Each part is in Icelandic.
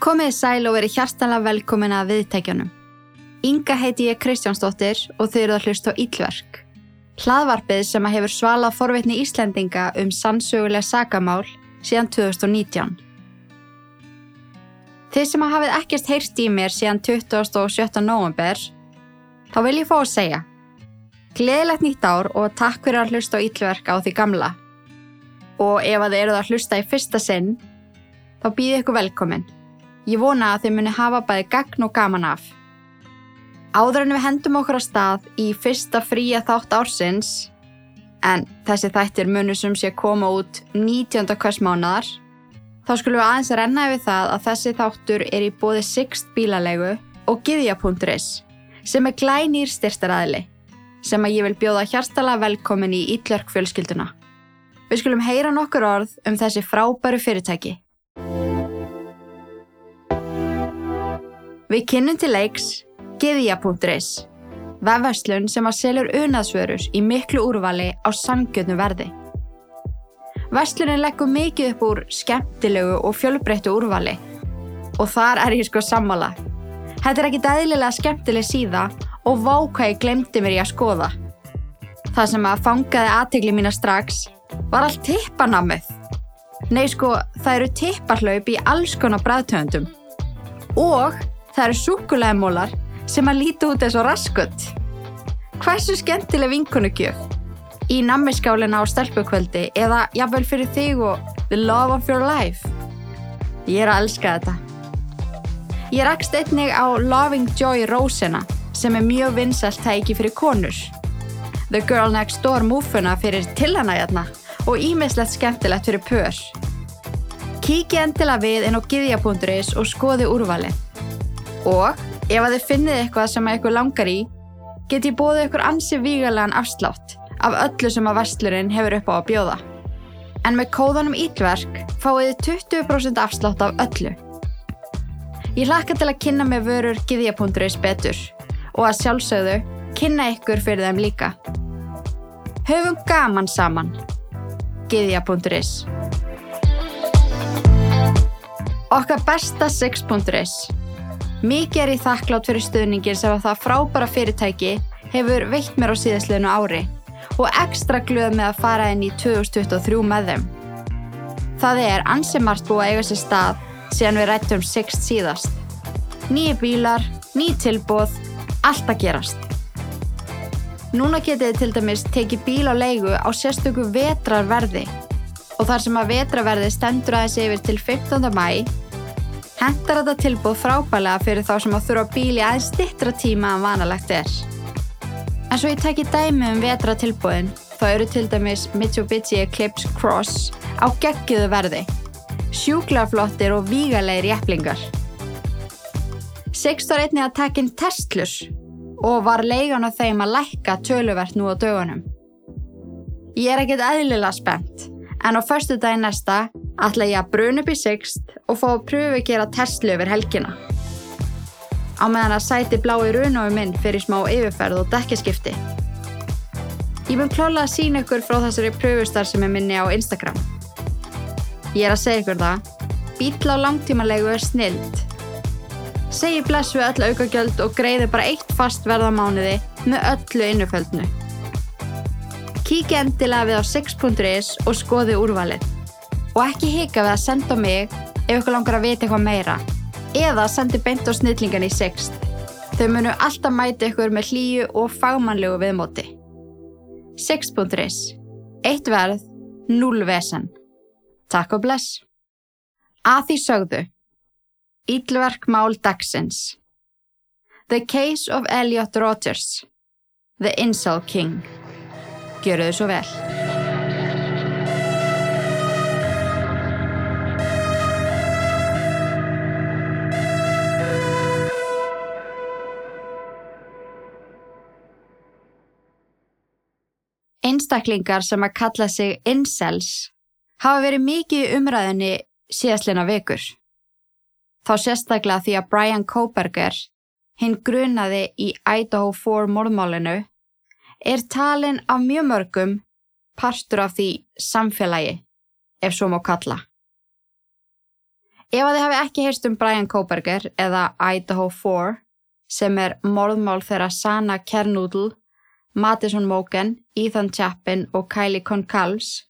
Komið sæl og verið hjartanlega velkomin að viðtækjunum. Inga heiti ég Kristjánsdóttir og þau eru að hlusta á Íllverk. Hlaðvarpið sem að hefur svalað forvitni Íslendinga um sannsögulega sagamál síðan 2019. Þið sem að hafið ekkert heyrst í mér síðan 27. november, þá vil ég fá að segja. Gleðilegt nýtt ár og takk fyrir að hlusta á Íllverk á því gamla. Og ef að þið eruð að hlusta í fyrsta sinn, þá býðið ykkur velkomin. Ég vona að þið muni hafa bæði gagn og gaman af. Áður en við hendum okkur að stað í fyrsta fría þátt ársins, en þessi þættir munu sem sé koma út 19. hvers mánadar, þá skulum við aðeins renna yfir það að þessi þáttur er í bóði Sixt bílalegu og Gyðja.is sem er glænýr styrstaræðili sem að ég vil bjóða hjartala velkomin í Ítlörk fjölskylduna. Við skulum heyra nokkur orð um þessi frábæru fyrirtæki. Við kynnum til leiks Gyðja.is Vefverslun sem að selur unaðsvörur í miklu úrvali á sangjötnu verði. Verslunin leggur mikið upp úr skemmtilegu og fjölbreyttu úrvali og þar er ég sko sammála. Þetta er ekki dæðilega skemmtileg síða og vákvæði glemdi mér í að skoða. Það sem að fangaði aðtegli mína strax var allt tippanamið. Nei sko, það eru tipparhlaup í alls konar bræðtöndum. Og það eru súkulæðimólar sem að líti út eins og raskut. Hversu skemmtileg vinkunugjöf? Í nammiskálina á stelpukvöldi eða jafnvel fyrir þig og the love of your life? Ég er að elska þetta. Ég rakst einnig á Loving Joy Rósina sem er mjög vinsalt tæki fyrir konur. The Girl Next Door múfuna fyrir tilhanægjarna og ímislegt skemmtilegt fyrir pör. Kíki endilega við inn á giðja.is og skoði úrvalið. Og ef að þið finnið eitthvað sem að ykkur langar í, get ég bóðið ykkur ansi vígalegan afslátt af öllu sem að vestlurinn hefur upp á að bjóða. En með kóðanum Ítlverk fáið þið 20% afslátt af öllu. Ég hlakka til að kynna með vörur giðja.is betur og að sjálfsögðu kynna ykkur fyrir þeim líka. Höfum gaman saman. Giðja.is Okkar besta 6.is Mikið er ég þakklátt fyrir stuðningin sem að það frábæra fyrirtæki hefur veitt mér á síðastliðinu ári og ekstra glöð með að fara inn í 2023 með þeim. Það er ansimart búið að eiga sér stað síðan við rættum Sixt síðast. Nýju bílar, ný tilbóð, allt að gerast. Núna getið þið til dæmis tekið bíl á leigu á sérstöku vetrarverði og þar sem að vetraverði stendur aðeins yfir til 15. mæ Hendar þetta tilbúð frábælega fyrir þá sem að þurfa bíli aðeins stittra tíma en vanalegt er. En svo ég tekki dæmi um vetra tilbúðin, þá eru til dæmis Mitsubishi Eclipse Cross á geggiðu verði, sjúklarflottir og vígalegir jæflingar. Sixt var einnig að tekja inn Teslus og var leigan á þeim að lækka töluvert nú á dögunum. Ég er ekkert eðlilega spennt, en á förstu dagi næsta ætla ég að bruna upp í Sixt og fá að pröfu að gera Tesla yfir helgina. Á meðan að sæti blái runofi minn fyrir smá yfirferð og dekkaskipti. Ég mun klála að sína ykkur frá þessari pröfustar sem er minni á Instagram. Ég er að segja ykkur það, bíl á langtímanlegu er snild. Segji bless við öll aukagjöld og greiði bara eitt fast verðamániði með öllu innuföldnu. Kíki endilega við á 6.is og skoði úrvalið. Og ekki hika við að senda mig ef ykkur langar að vita eitthvað meira. Eða sendi beint á snillingan í Sixt. Þau munu alltaf mæti ykkur með hlýju og fagmannlegu viðmóti. Sixt.is Eitt verð, null vesen. Takk og bless. Að því sögðu. Ítlverk mál dagsins. The Case of Elliot Rodgers. The Incel King. Gjöru þau svo vel. Einstaklingar sem að kalla sig incels hafa verið mikið umræðinni síðastlina vikur. Þá sérstaklega því að Brian Koberger, hinn grunaði í Idaho 4 morðmálinu, er talin af mjög mörgum partur af því samfélagi, ef svo má kalla. Ef að þið hafi ekki heyrst um Brian Koberger eða Idaho 4 sem er morðmál þeirra Sana Kernudl, Madison Mogen, Ethan Chapin og Kylie Concalves,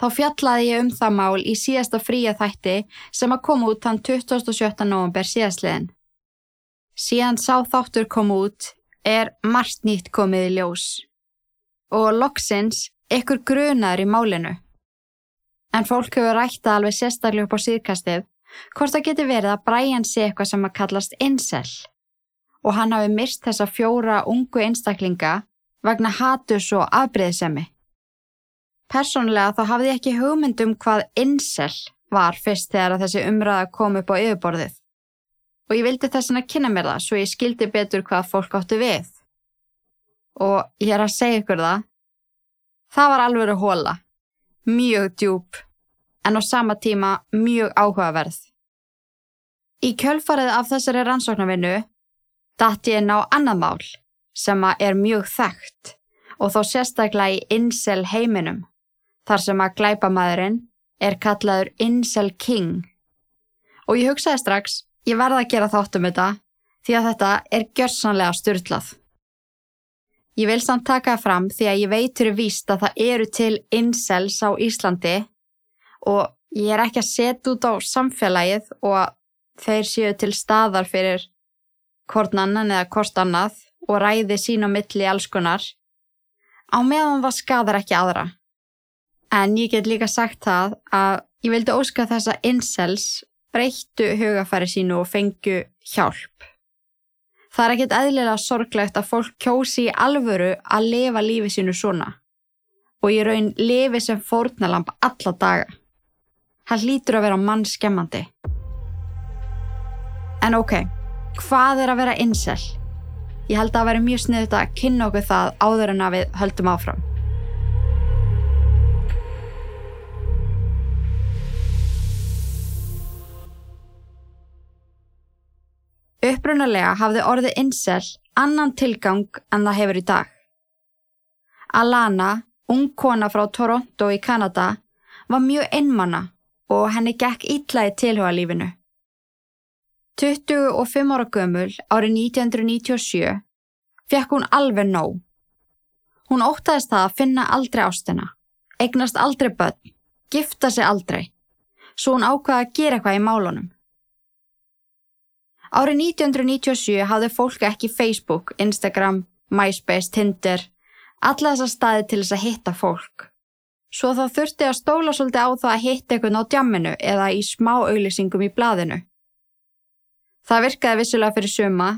þá fjallaði ég um það mál í síðasta fría þætti sem að koma út þann 27. november síðastliðin. Síðan sá þáttur kom út er margt nýtt komið í ljós og loksins ykkur grunar í málinu. En fólk hefur rætta alveg sérstaklega upp á síðkastið hvort það geti verið að Brian sé eitthvað sem að kallast incel og hann hafi mist þessa fjóra ungu einstaklinga vegna hatus og afbreyðsemi. Personlega þá hafði ég ekki hugmyndum hvað incel var fyrst þegar þessi umræða kom upp á yfirborðið og ég vildi þess að kynna mér það svo ég skildi betur hvað fólk áttu við. Og ég er að segja ykkur það, það var alveg að hóla, mjög djúb en á sama tíma mjög áhugaverð. Í kjölfarið af þessari rannsóknarvinnu datt ég ná annað mál sem er mjög þekkt og þó sérstaklega í Incel heiminum þar sem að glæpamæðurinn er kallaður Incel King. Og ég hugsaði strax, ég verða að gera þátt um þetta því að þetta er gjörsanlega styrlað. Ég vil samt taka það fram því að ég veitur víst að það eru til incels á Íslandi og ég er ekki að setja út á samfélagið og þeir séu til staðar fyrir hvort annan eða hvort annað og ræði sín á milli allskonar á meðan það skadar ekki aðra. En ég get líka sagt það að ég vildi óska þess að incels breyttu hugafæri sínu og fengju hjálp. Það er ekkit eðlilega sorglegt að fólk kjósi í alvöru að lifa lífi sínu svona og ég raun lifi sem fórnalamp alla daga. Það lítur að vera mann skemmandi. En ok, hvað er að vera incel? Ég held að veri mjög sniðut að kynna okkur það áður en að við höldum áfram. Upprunalega hafði orðið incel annan tilgang en það hefur í dag. Alana, ung kona frá Toronto í Kanada, var mjög einmanna og henni gekk ítla í tilhuga lífinu. 25 ára gömul árið 1997 fekk hún alveg nóg. Hún óttaðist það að finna aldrei ástina, eignast aldrei börn, gifta sig aldrei, svo hún ákvaði að gera eitthvað í málunum. Árið 1997 hafði fólk ekki Facebook, Instagram, MySpace, Tinder, alla þessa staði til þess að hitta fólk. Svo þá þurfti að stóla svolítið á það að hitta einhvern á djamminu eða í smá auglýsingum í blaðinu. Það virkaði vissulega fyrir suma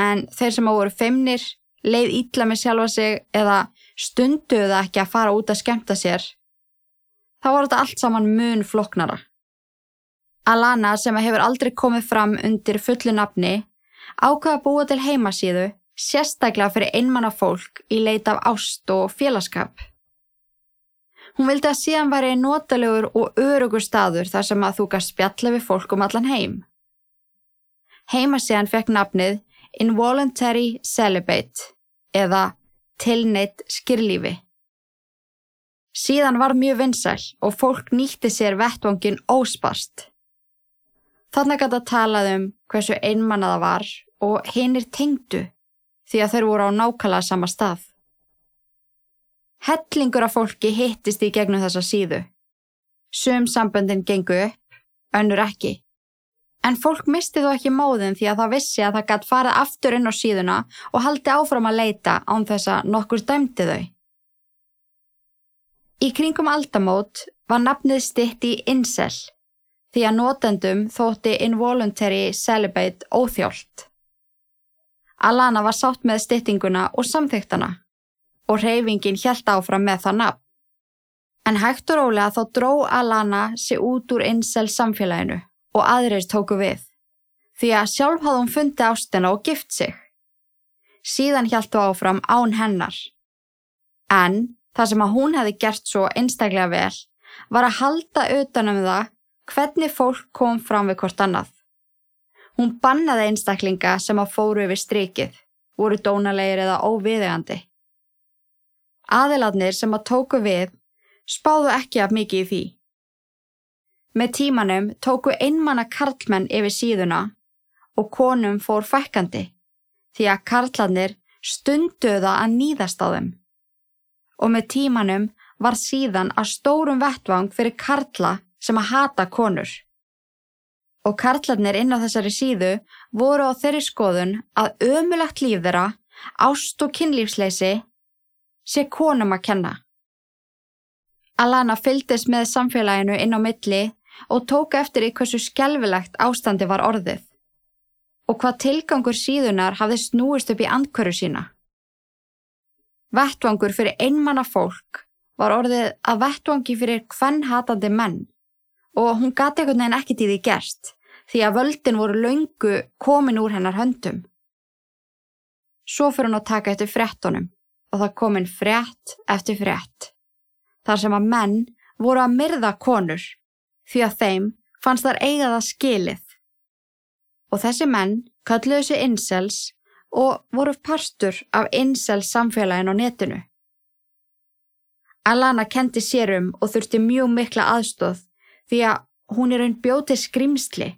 en þeir sem á voru feimnir, leið ítla með sjálfa sig eða stunduða ekki að fara út að skemta sér, þá var þetta allt saman mun floknara. Alana sem hefur aldrei komið fram undir fullu nafni ákvaða að búa til heimasíðu sérstaklega fyrir einmanna fólk í leita af ást og félagskap. Hún vildi að síðan væri notalegur og örugur staður þar sem að þú gafst spjalla við fólk um allan heim. Heimasíðan fekk nafnið Involuntary Celibate eða Tilneitt skirlífi. Síðan var mjög vinsæl og fólk nýtti sér vettvangin óspast. Þannig að það talaði um hversu einmannaða var og hinnir tengdu því að þeir voru á nákvæmlega sama stað. Hellingur af fólki hittist í gegnum þessa síðu. Sum samböndin gengu upp, önnur ekki. En fólk misti þó ekki móðin því að það vissi að það gætt farið aftur inn á síðuna og haldi áfram að leita án þess að nokkur dæmdi þau. Í kringum aldamót var nafnið stitt í incel því að notendum þótti involuntary celibate óþjólt. Alana var sátt með stittinguna og samþygtana og reyfingin hjælt áfram með það nafn. En hægt og rólega þá dró Alana sig út úr einsel samfélaginu og aðrir tóku við, því að sjálf hafði hún fundið ástina og gift sig. Síðan hjæltu áfram án hennar. En það sem að hún hefði gert svo einstaklega vel var að halda utanum það hvernig fólk kom fram við hvort annað. Hún bannaði einstaklinga sem að fóru yfir strikið, voru dónalegir eða óviðegandi. Aðiladnir sem að tóku við spáðu ekki af mikið í því. Með tímanum tóku einmanna karlmenn yfir síðuna og konum fór fækkandi því að karlarnir stunduða að nýðast á þeim. Og með tímanum var síðan að stórum vettvang fyrir karla sem að hata konur. Og karlarnir inn á þessari síðu voru á þeirri skoðun að ömulagt líf þeirra, ást og kynlífsleysi sé konum að kenna. Alana fylgdist með samfélaginu inn á milli og tók eftir í hversu skjálfilegt ástandi var orðið og hvað tilgangur síðunar hafði snúist upp í andkörru sína. Vettvangur fyrir einmanna fólk var orðið að vettvangi fyrir hvern hatandi menn og hún gati einhvern veginn ekkert í því gerst því að völdin voru laungu komin úr hennar höndum. Svo fyrir hún að taka eftir frettunum og það komin frett eftir frett. Þar sem að menn voru að myrða konur því að þeim fannst þar eiga það skilið. Og þessi menn kalluðu sig incels og voru parstur af incels samfélagin á netinu. Alana kendi sérum og þurfti mjög mikla aðstóð því að hún er einn bjóti skrimsli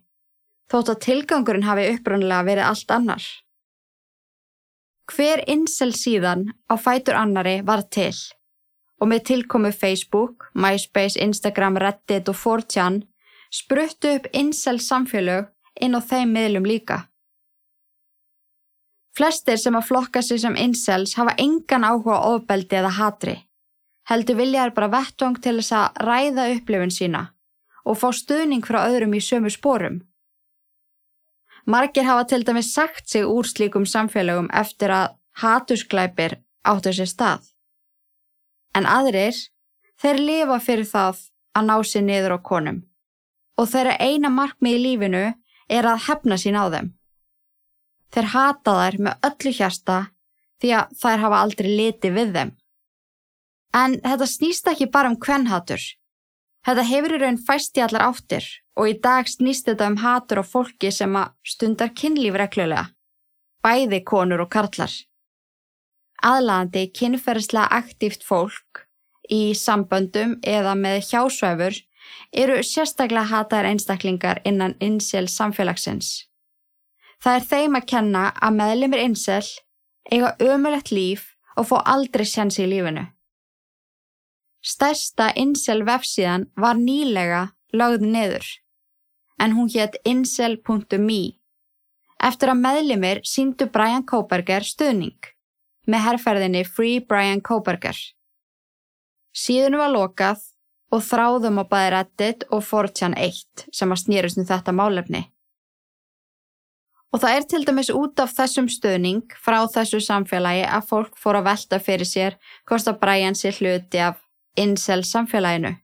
þótt að tilgangurinn hafi upprannlega verið allt annar. Hver incel síðan á fætur annari var til og með tilkomu Facebook, MySpace, Instagram, Reddit og 4chan spruttu upp incel samfélög inn á þeim miðlum líka. Flestir sem að flokka sig sem incels hafa engan áhuga ofbeldi eða hatri. Heldur viljaður bara vettvang til þess að ræða upplifun sína og fá stuðning frá öðrum í sömu spórum. Margir hafa til dæmis sagt sig úr slíkum samfélögum eftir að hatusklæpir áttu sér stað. En aðrir, þeir lifa fyrir það að ná sér niður á konum og þeirra eina markmið í lífinu er að hefna sín á þeim. Þeir hata þær með öllu hjasta því að þær hafa aldrei litið við þeim. En þetta snýst ekki bara um kvennhatur. Þetta hefur í raun fæst í allar áttir og í dag snýst þetta um hatur á fólki sem að stundar kynlíf reglulega, bæði konur og karlar. Aðlandi kynferðslega aktíft fólk í samböndum eða með hjásvæfur eru sérstaklega hataðar einstaklingar innan insel samfélagsins. Það er þeim að kenna að meðlumir einsel eiga ömulegt líf og fá aldrei sjansi í lífinu. Stærsta insel vefsíðan var nýlega lögð niður, en hún hétt insel.me eftir að meðlumir síndu Brian Koberger stuðning með herrferðinni Free Brian Koberger. Síðan var lokað og þráðum á bæði Reddit og 4chan 1 sem að snýrust um þetta málefni. Og það er til dæmis út af þessum stöðning frá þessu samfélagi að fólk fór að velta fyrir sér hvort að Brian sé hluti af incel samfélaginu.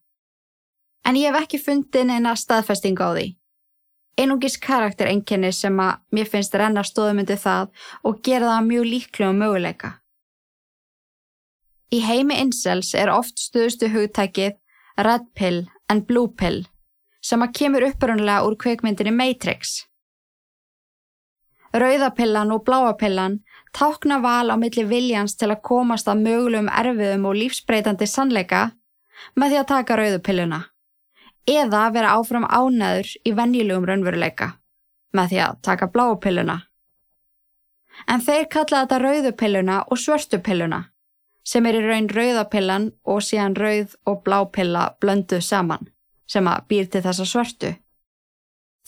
En ég hef ekki fundið neina staðfesting á því. Einungis karakterengjenni sem að mér finnst renna stóðumundi það og gera það mjög líklega möguleika. Í heimi incels er oft stöðustu hugtækið red pill en blue pill sem að kemur upprunlega úr kveikmyndinni Matrix. Rauðapillan og bláapillan tákna val á milli viljans til að komast að mögulegum erfiðum og lífsbreytandi sannleika með því að taka rauðupilluna eða vera áfram ánæður í venjulegum raunveruleika með því að taka bláapilluna. En þeir kalla þetta rauðupilluna og svörstupilluna sem er í raun rauðapillan og síðan rauð og blápilla blönduð saman sem að býr til þessa svörstu.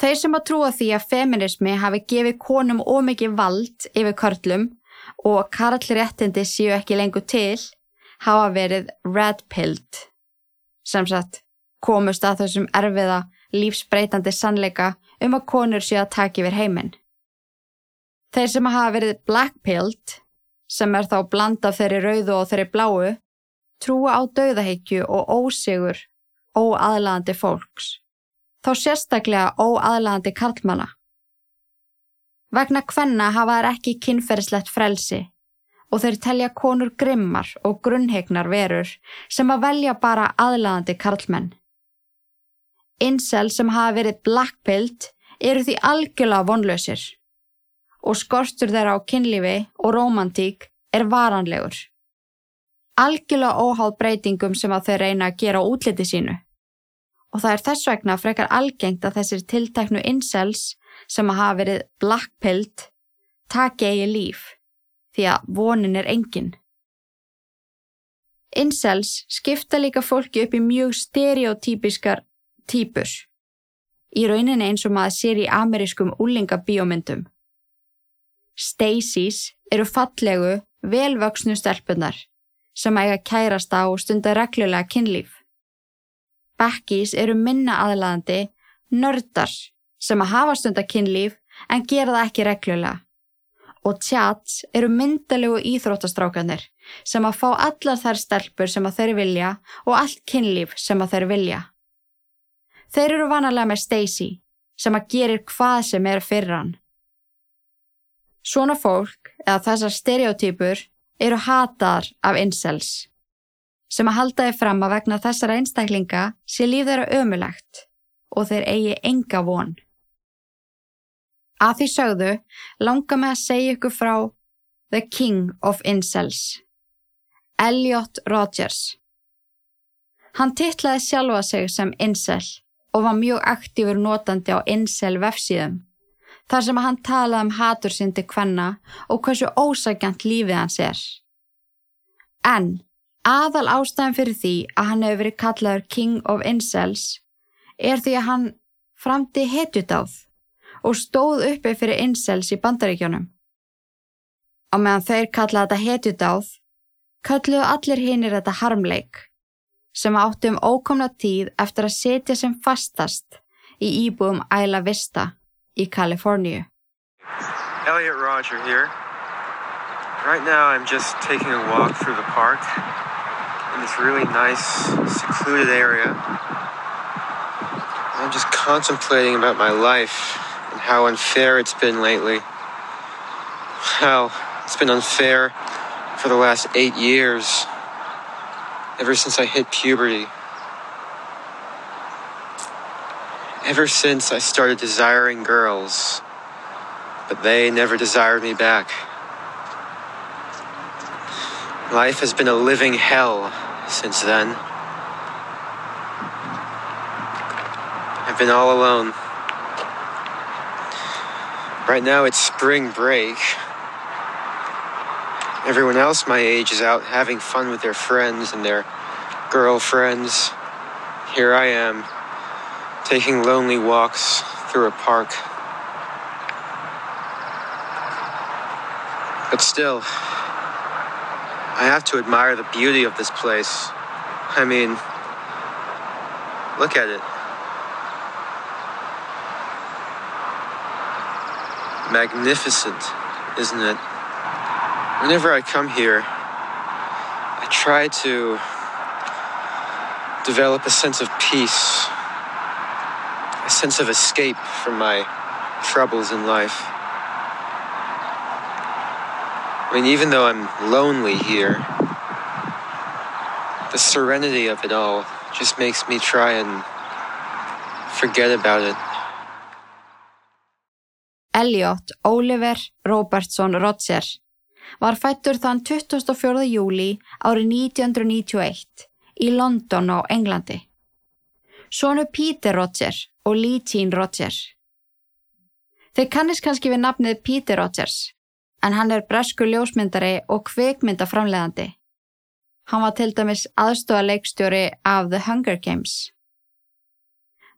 Þeir sem að trúa því að feminismi hafi gefið konum ómikið vald yfir körlum og karlréttindi séu ekki lengur til hafa verið red-pilled. Sem sagt, komust að þessum erfiða lífsbreytandi sannleika um að konur séu að taka yfir heiminn. Þeir sem hafa verið black-pilled, sem er þá bland af þeirri rauðu og þeirri bláu, trúa á dauðaheikju og ósigur óaðlaðandi fólks þá sérstaklega óaðlaðandi karlmana. Vegna hvenna hafa þær ekki kynferðislegt frelsi og þeir telja konur grimmar og grunnhegnar verur sem að velja bara aðlaðandi karlmenn. Incel sem hafa verið blackpilled eru því algjörlega vonlausir og skortur þeirra á kynlífi og romantík er varanlegur. Algjörlega óháð breytingum sem að þeir reyna að gera útliti sínu og það er þess vegna frekar algengt að þessir tilteknu incels sem að hafa verið blackpilled taki eigi líf því að vonin er engin. Incels skipta líka fólki upp í mjög stereotypiskar típur í rauninni eins og maður sér í amerískum úlingabíómyndum. Stacys eru fallegu, velvöksnu stelpunar sem eiga kærast á og stunda reglulega kynlíf. Beckys eru minna aðlaðandi nördar sem að hafa stunda kynlíf en gera það ekki reglulega. Og tjats eru myndalegu íþróttastrákanir sem að fá allar þær stelpur sem að þeir vilja og allt kynlíf sem að þeir vilja. Þeir eru vanalega með Stacy sem að gerir hvað sem er fyrir hann. Svona fólk, eða þessar stereotypur, eru hatar af incels, sem að halda þið fram að vegna þessara einstaklinga sé líf þeirra ömulegt og þeir eigi enga von. Að því sögðu langa með að segja ykkur frá The King of Incels, Elliot Rodgers. Hann tittlaði sjálfa sig sem incel og var mjög aktífur notandi á incel vefsíðum þar sem hann talaði um hatursindi hvenna og hversu ósækjant lífið hans er. En aðal ástæðan fyrir því að hann hefur verið kallaður King of Incels er því að hann framti hetjutáð og stóð uppi fyrir Incels í bandaríkjónum. Á meðan þeir kallaði þetta hetjutáð, kalluðu allir hinnir þetta harmleik sem átti um ókomna tíð eftir að setja sem fastast í íbúum Isla Vista í Kaliforníu. Elliot Roger here. Right now I'm just taking a walk through the park in this really nice secluded area. I'm just contemplating about my life and how unfair it's been lately. How it's been unfair for the last eight years, ever since I hit puberty. Ever since I started desiring girls, but they never desired me back. Life has been a living hell since then. I've been all alone. Right now it's spring break. Everyone else my age is out having fun with their friends and their girlfriends. Here I am taking lonely walks through a park. But still, I have to admire the beauty of this place. I mean, look at it. Magnificent, isn't it? Whenever I come here, I try to develop a sense of peace a sense of escape from my troubles in life. I mean, even though I'm lonely here, the serenity of it all just makes me try and forget about it. Elliot Oliver Robertson Roger var fættur þann 24. júli árið 1991 í London á Englandi. Sónu Peter Roger og Lee Jean Roger. Þeir kannist kannski við nafnið Peter Rogers, en hann er bresku ljósmyndari og kveikmyndaframleðandi. Hann var til dæmis aðstofa leikstjóri af The Hunger Games.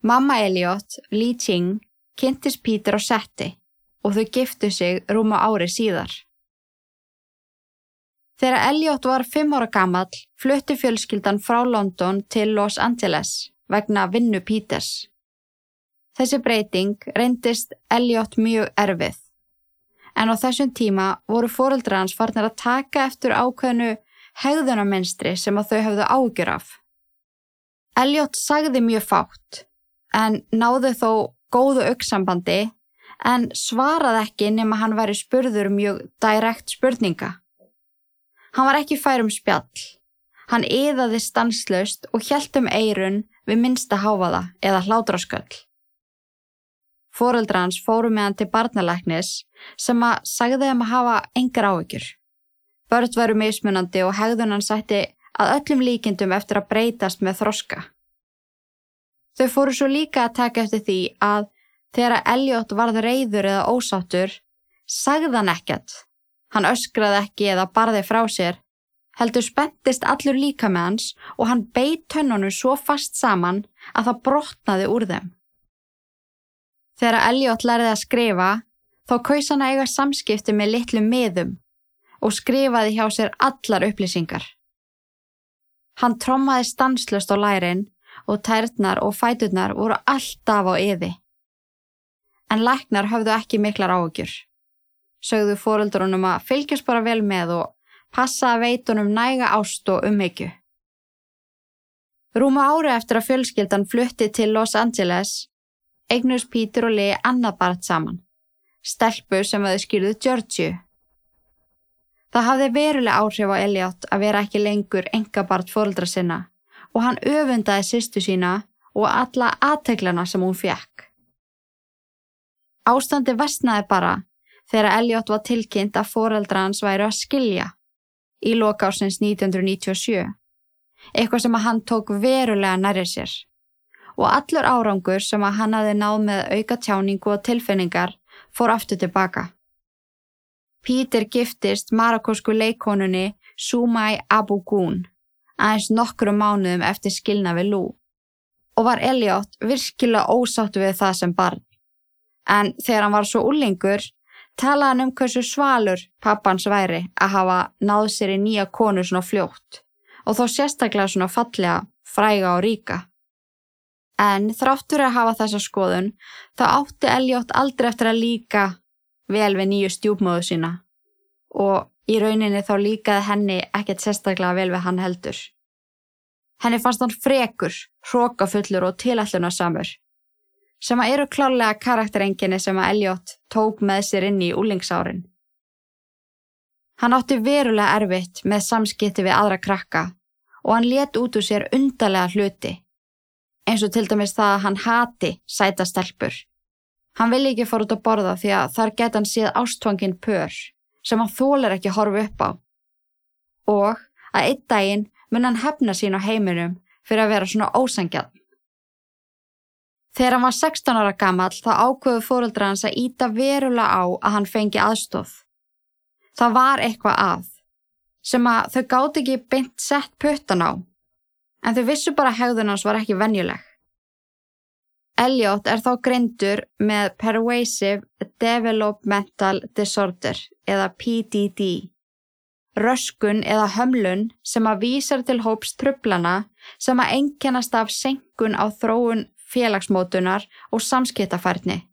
Mamma Elliot, Lee Ching, kynntist Peter á setti og þau giftu sig rúma ári síðar. Þegar Elliot var fimm ára gammal flutti fjölskyldan frá London til Los Angeles vegna vinnu Peters. Þessi breyting reyndist Elliot mjög erfið. En á þessum tíma voru fóreldra hans farnir að taka eftir ákveðinu hegðunarminstri sem að þau hafðu ágjur af. Elliot sagði mjög fátt en náði þó góðu auksambandi en svaraði ekki nema hann væri spurður mjög direkt spurninga. Hann var ekki fær um spjall. Hann yðaði stanslaust og hjælt um eirun við minsta háfaða eða hládrasköll. Fóreldra hans fóru með hann til barnalæknis sem að sagði þeim að hafa engar áhyggjur. Börn veru mismunandi og hegðun hann sætti að öllum líkindum eftir að breytast með þroska. Þau fóru svo líka að taka eftir því að þegar Elliot varð reyður eða ósáttur, sagði hann ekkert. Hann öskraði ekki eða barði frá sér, heldur spenntist allur líka með hans og hann beit tönnunum svo fast saman að það brotnaði úr þeim. Þegar Elliot lærði að skrifa, þá kaus hann að eiga samskipti með litlu miðum og skrifaði hjá sér allar upplýsingar. Hann trommaði stanslust á lærin og tærnar og fæturnar voru alltaf á yði. En læknar höfðu ekki miklar áhugjur. Sögðu fóreldrunum að fylgjast bara vel með og passa að veitunum næga ást og umhyggju. Rúma ári eftir að fjölskyldan flutti til Los Angeles, eignust Pítur og Lee annað barð saman, stelpu sem hefði skýrðuð Georgiu. Það hafði veruleg áhrif á Elliot að vera ekki lengur enga barð fóreldra sinna og hann öfundaði sýstu sína og alla aðteglana sem hún fekk. Ástandi vestnaði bara þegar Elliot var tilkynnt að foreldra hans væru að skilja í lokásins 1997, eitthvað sem að hann tók verulega nærið sér og allur árangur sem að hann hafi náð með auka tjáningu og tilfinningar fór aftur tilbaka. Pítur giftist marakosku leikonunni Sumai Abu Gun aðeins nokkru mánuðum eftir skilna við Lou og var Elliot virkilega ósáttu við það sem barn. En þegar hann var svo úlingur talaði hann um hversu svalur pappans væri að hafa náð sér í nýja konu svona fljótt og þó sérstaklega svona fallega, fræga og ríka. En þráttur að hafa þessa skoðun þá átti Elliot aldrei eftir að líka vel við nýju stjúpmóðu sína og Í rauninni þá líkaði henni ekkert sérstaklega vel við hann heldur. Henni fannst hann frekur, hrókafullur og tilællunarsamur, sem að eru klárlega karakterenginni sem að Elliot tók með sér inn í úlingsárin. Hann átti verulega erfitt með samskipti við aðra krakka og hann let út úr sér undarlega hluti, eins og til dæmis það að hann hati sæta stelpur. Hann villi ekki fór út að borða því að þar geta hann síð ástfangin pör sem hann þólar ekki að horfa upp á. Og að einn daginn mun hann hefna sín á heiminum fyrir að vera svona ósangjarn. Þegar hann var 16 ára gammal þá ákveðu fóreldra hans að íta verulega á að hann fengi aðstóð. Það var eitthvað að, sem að þau gáti ekki beint sett puttan á, en þau vissu bara hegðun hans var ekki venjuleg. Elliot er þá greindur með Pervasive Developmental Disorder eða PDD. Röskun eða hömlun sem að vísar til hóps trublana sem að engjannast af senkun á þróun félagsmótunar og samskiptafærni.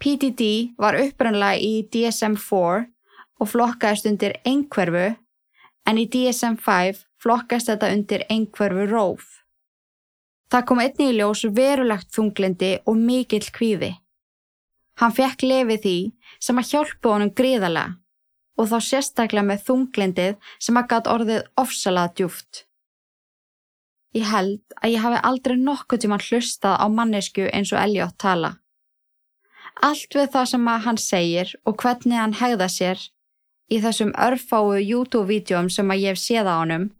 PDD var upprannlega í DSM-4 og flokkaðist undir einhverfu en í DSM-5 flokkast þetta undir einhverfu róf. Það kom einni í ljós verulegt þunglindi og mikill kvíði. Hann fekk lefið því sem að hjálpa honum gríðarlega og þá sérstaklega með þunglindið sem að gæt orðið ofsalað djúft. Ég held að ég hafi aldrei nokkuð tíma hlustað á mannesku eins og Elliot tala. Allt við það sem að hann segir og hvernig hann hegða sér í þessum örfáu YouTube-vídeóm sem að ég hef séð á honum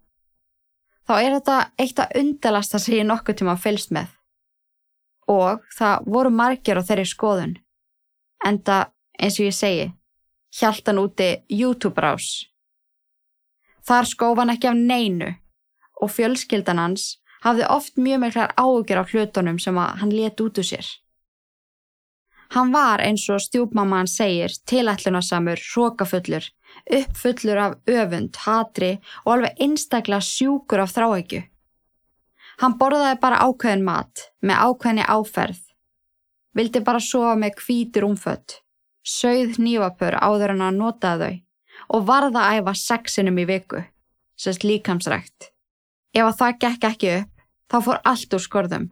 þá er þetta eitt að undalasta sem ég nokkuð tíma fylst með. Og það voru margir á þeirri skoðun. Enda, eins og ég segi, hjáltan úti YouTube-rás. Þar skóf hann ekki af neinu og fjölskyldan hans hafði oft mjög miklar ágjör á hlutunum sem hann let út úr sér. Hann var eins og stjúpmamma hann segir tilætlunarsamur, hrókafullur uppfullur af öfund, hatri og alveg einstaklega sjúkur af þráækju. Hann borðaði bara ákveðin mat, með ákveðinni áferð. Vildi bara sofa með kvítur umfött, sögð nývapur áður en að notaði þau og varða að æfa sexinum í viku, sérst líkamsrækt. Ef að það gekk ekki upp, þá fór allt úr skorðum.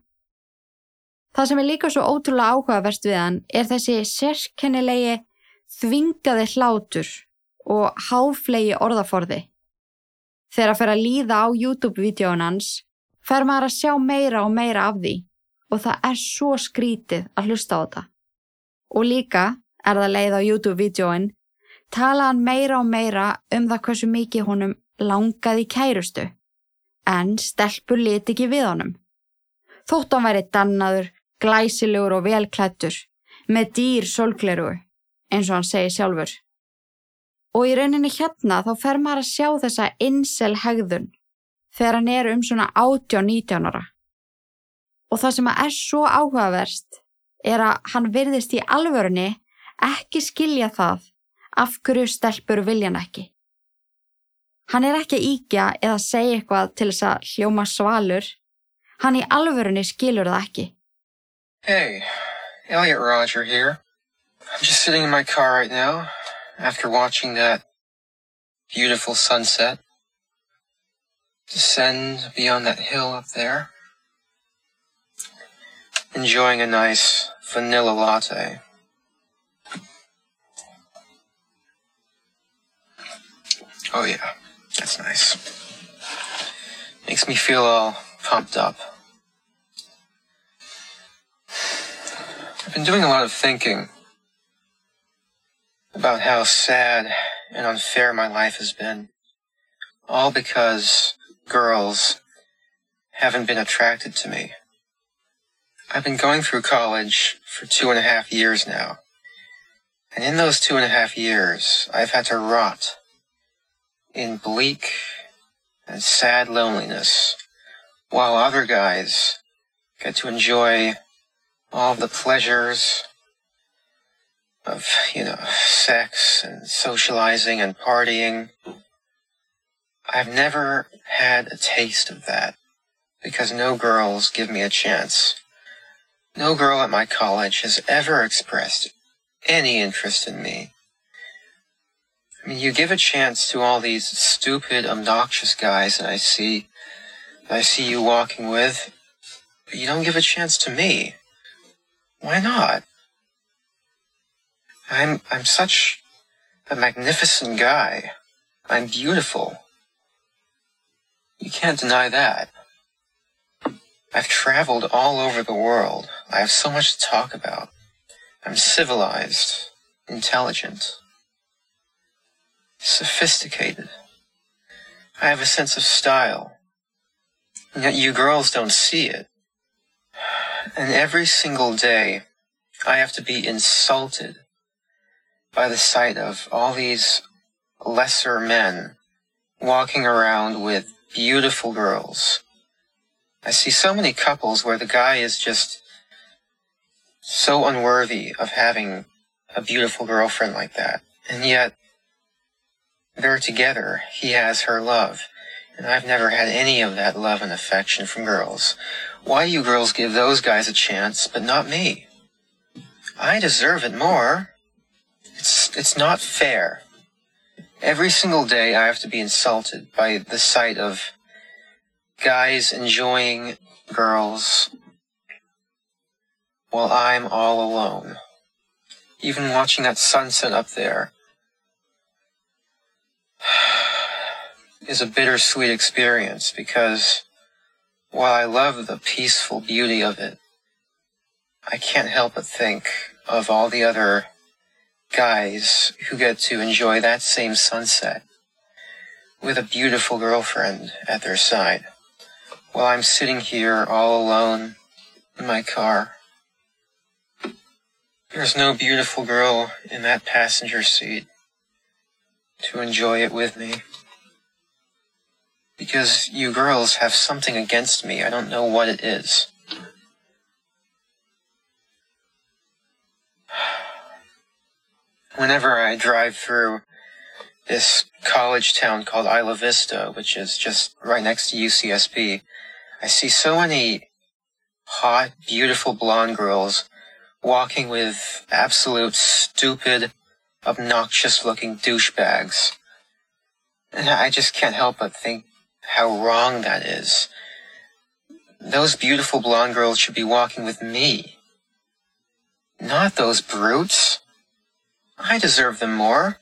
Það sem er líka svo ótrúlega áhugaverst við hann er þessi sérkennilegi þvingaði hlátur og háflegi orðaforði. Þegar að fer að líða á YouTube-vídeón hans fer maður að sjá meira og meira af því og það er svo skrítið að hlusta á þetta. Og líka er það leið á YouTube-vídeóin tala hann meira og meira um það hversu mikið honum langaði kærustu en stelpur liti ekki við honum. Þótt hann væri dannaður, glæsilegur og velklættur, með dýr solgleru, eins og hann segi sjálfur. Og í rauninni hérna þá fer maður að sjá þessa insel hegðun þegar hann er um svona 18-19 ára. Og það sem er svo áhugaverst er að hann virðist í alvörunni ekki skilja það af hverju stelpur viljan ekki. Hann er ekki að íkja eða segja eitthvað til þess að hljóma svalur. Hann í alvörunni skilur það ekki. Hey, Elliot Roger here. I'm just sitting in my car right now after watching that beautiful sunset descend beyond that hill up there. Enjoying a nice vanilla latte. Oh yeah. That's nice. Makes me feel all pumped up. I've been doing a lot of thinking about how sad and unfair my life has been. All because girls haven't been attracted to me. I've been going through college for two and a half years now. And in those two and a half years, I've had to rot in bleak and sad loneliness, while other guys get to enjoy all the pleasures of, you know, sex and socializing and partying. I've never had a taste of that because no girls give me a chance. No girl at my college has ever expressed any interest in me. I mean, you give a chance to all these stupid, obnoxious guys that I see, that I see you walking with, but you don't give a chance to me. Why not? I'm, I'm such a magnificent guy. I'm beautiful. You can't deny that. I've traveled all over the world. I have so much to talk about. I'm civilized, intelligent sophisticated. I have a sense of style. Yet you girls don't see it. And every single day, I have to be insulted by the sight of all these lesser men walking around with beautiful girls. I see so many couples where the guy is just so unworthy of having a beautiful girlfriend like that. And yet, they're together. He has her love. And I've never had any of that love and affection from girls. Why you girls give those guys a chance, but not me? I deserve it more. It's, it's not fair. Every single day I have to be insulted by the sight of guys enjoying girls while I'm all alone. Even watching that sunset up there, is a bittersweet experience because while I love the peaceful beauty of it, I can't help but think of all the other guys who get to enjoy that same sunset with a beautiful girlfriend at their side while I'm sitting here all alone in my car. There's no beautiful girl in that passenger seat to enjoy it with me. Because you girls have something against me. I don't know what it is. Whenever I drive through this college town called Isla Vista, which is just right next to UCSB, I see so many hot, beautiful blonde girls walking with absolute stupid, obnoxious looking douchebags. And I just can't help but think how wrong that is. Those beautiful blonde girls should be walking with me. Not those brutes. I deserve them more.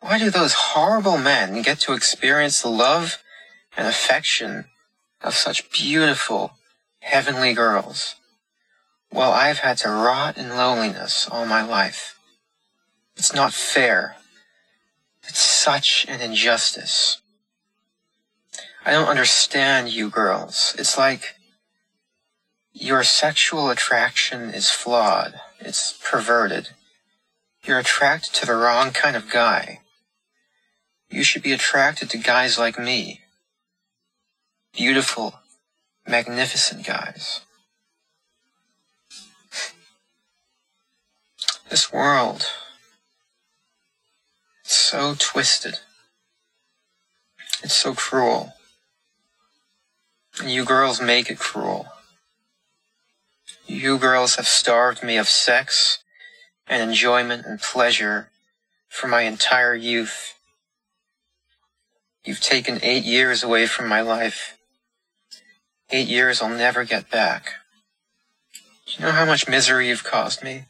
Why do those horrible men get to experience the love and affection of such beautiful, heavenly girls, while I've had to rot in loneliness all my life? It's not fair. It's such an injustice. I don't understand you girls. It's like Your sexual attraction is flawed. It's perverted. You're attracted to the wrong kind of guy. You should be attracted to guys like me. Beautiful, magnificent guys. This world, it's so twisted. It's so cruel. And you girls make it cruel. You girls have starved me of sex and enjoyment and pleasure for my entire youth. You've taken eight years away from my life. Eight years I'll never get back. Do you know how much misery you've caused me?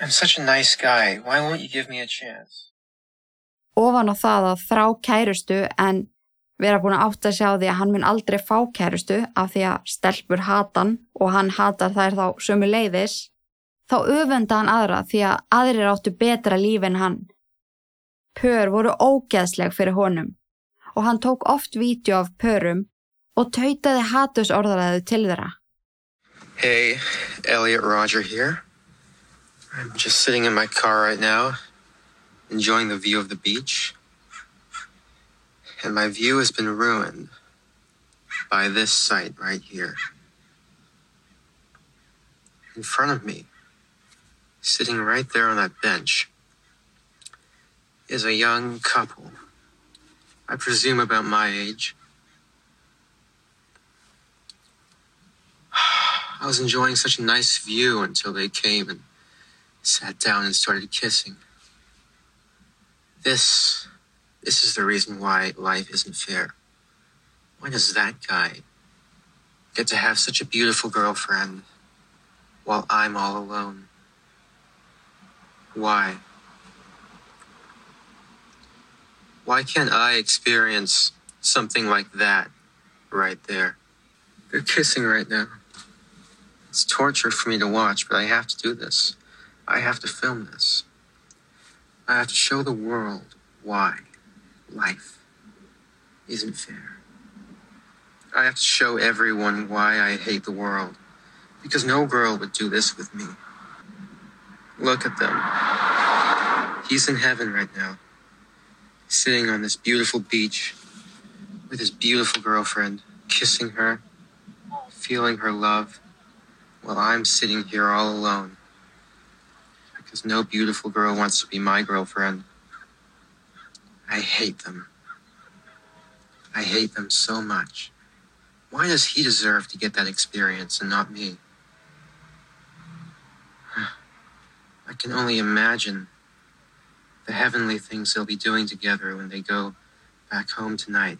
I'm such a nice guy. Why won't you give me a chance? Ofan á það að þrá kærustu en vera búin að átta sig á því að hann mun aldrei fá kærustu af því að stelpur hatan og hann hatar þær þá sömu leiðis, þá öfenda hann aðra því að aðrir áttu betra líf en hann. Pör voru ógeðsleg fyrir honum og hann tók oft vídeo af pörum og tautaði hatus orðaræðu til þeirra. Hey, Elliot Roger here. I'm just sitting in my car right now, enjoying the view of the beach. And my view has been ruined by this sight right here. In front of me, sitting right there on that bench, is a young couple. I presume about my age. I was enjoying such a nice view until they came and sat down and started kissing. This, this is the reason why life isn't fair. Why does that guy get to have such a beautiful girlfriend while I'm all alone? Why? Why can't I experience something like that right there? They're kissing right now. It's torture for me to watch, but I have to do this. I have to film this. I have to show the world why life isn't fair. I have to show everyone why I hate the world. Because no girl would do this with me. Look at them. He's in heaven right now, sitting on this beautiful beach with his beautiful girlfriend, kissing her, feeling her love, while I'm sitting here all alone because no beautiful girl wants to be my girlfriend. I hate them. I hate them so much. Why does he deserve to get that experience and not me? I can only imagine the heavenly things they'll be doing together when they go back home tonight.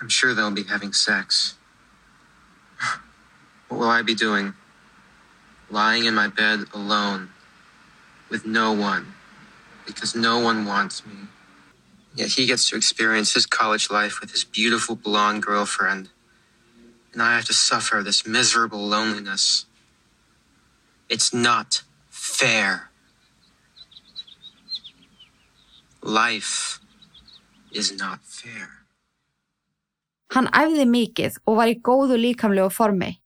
I'm sure they'll be having sex. What will I be doing? lying in my bed alone with no one because no one wants me. Yet he gets to experience his college life with his beautiful blonde girlfriend. And I have to suffer this miserable loneliness. It's not fair. Life is not fair. Hann æfði mikið og var í góðu líkamlegu formi.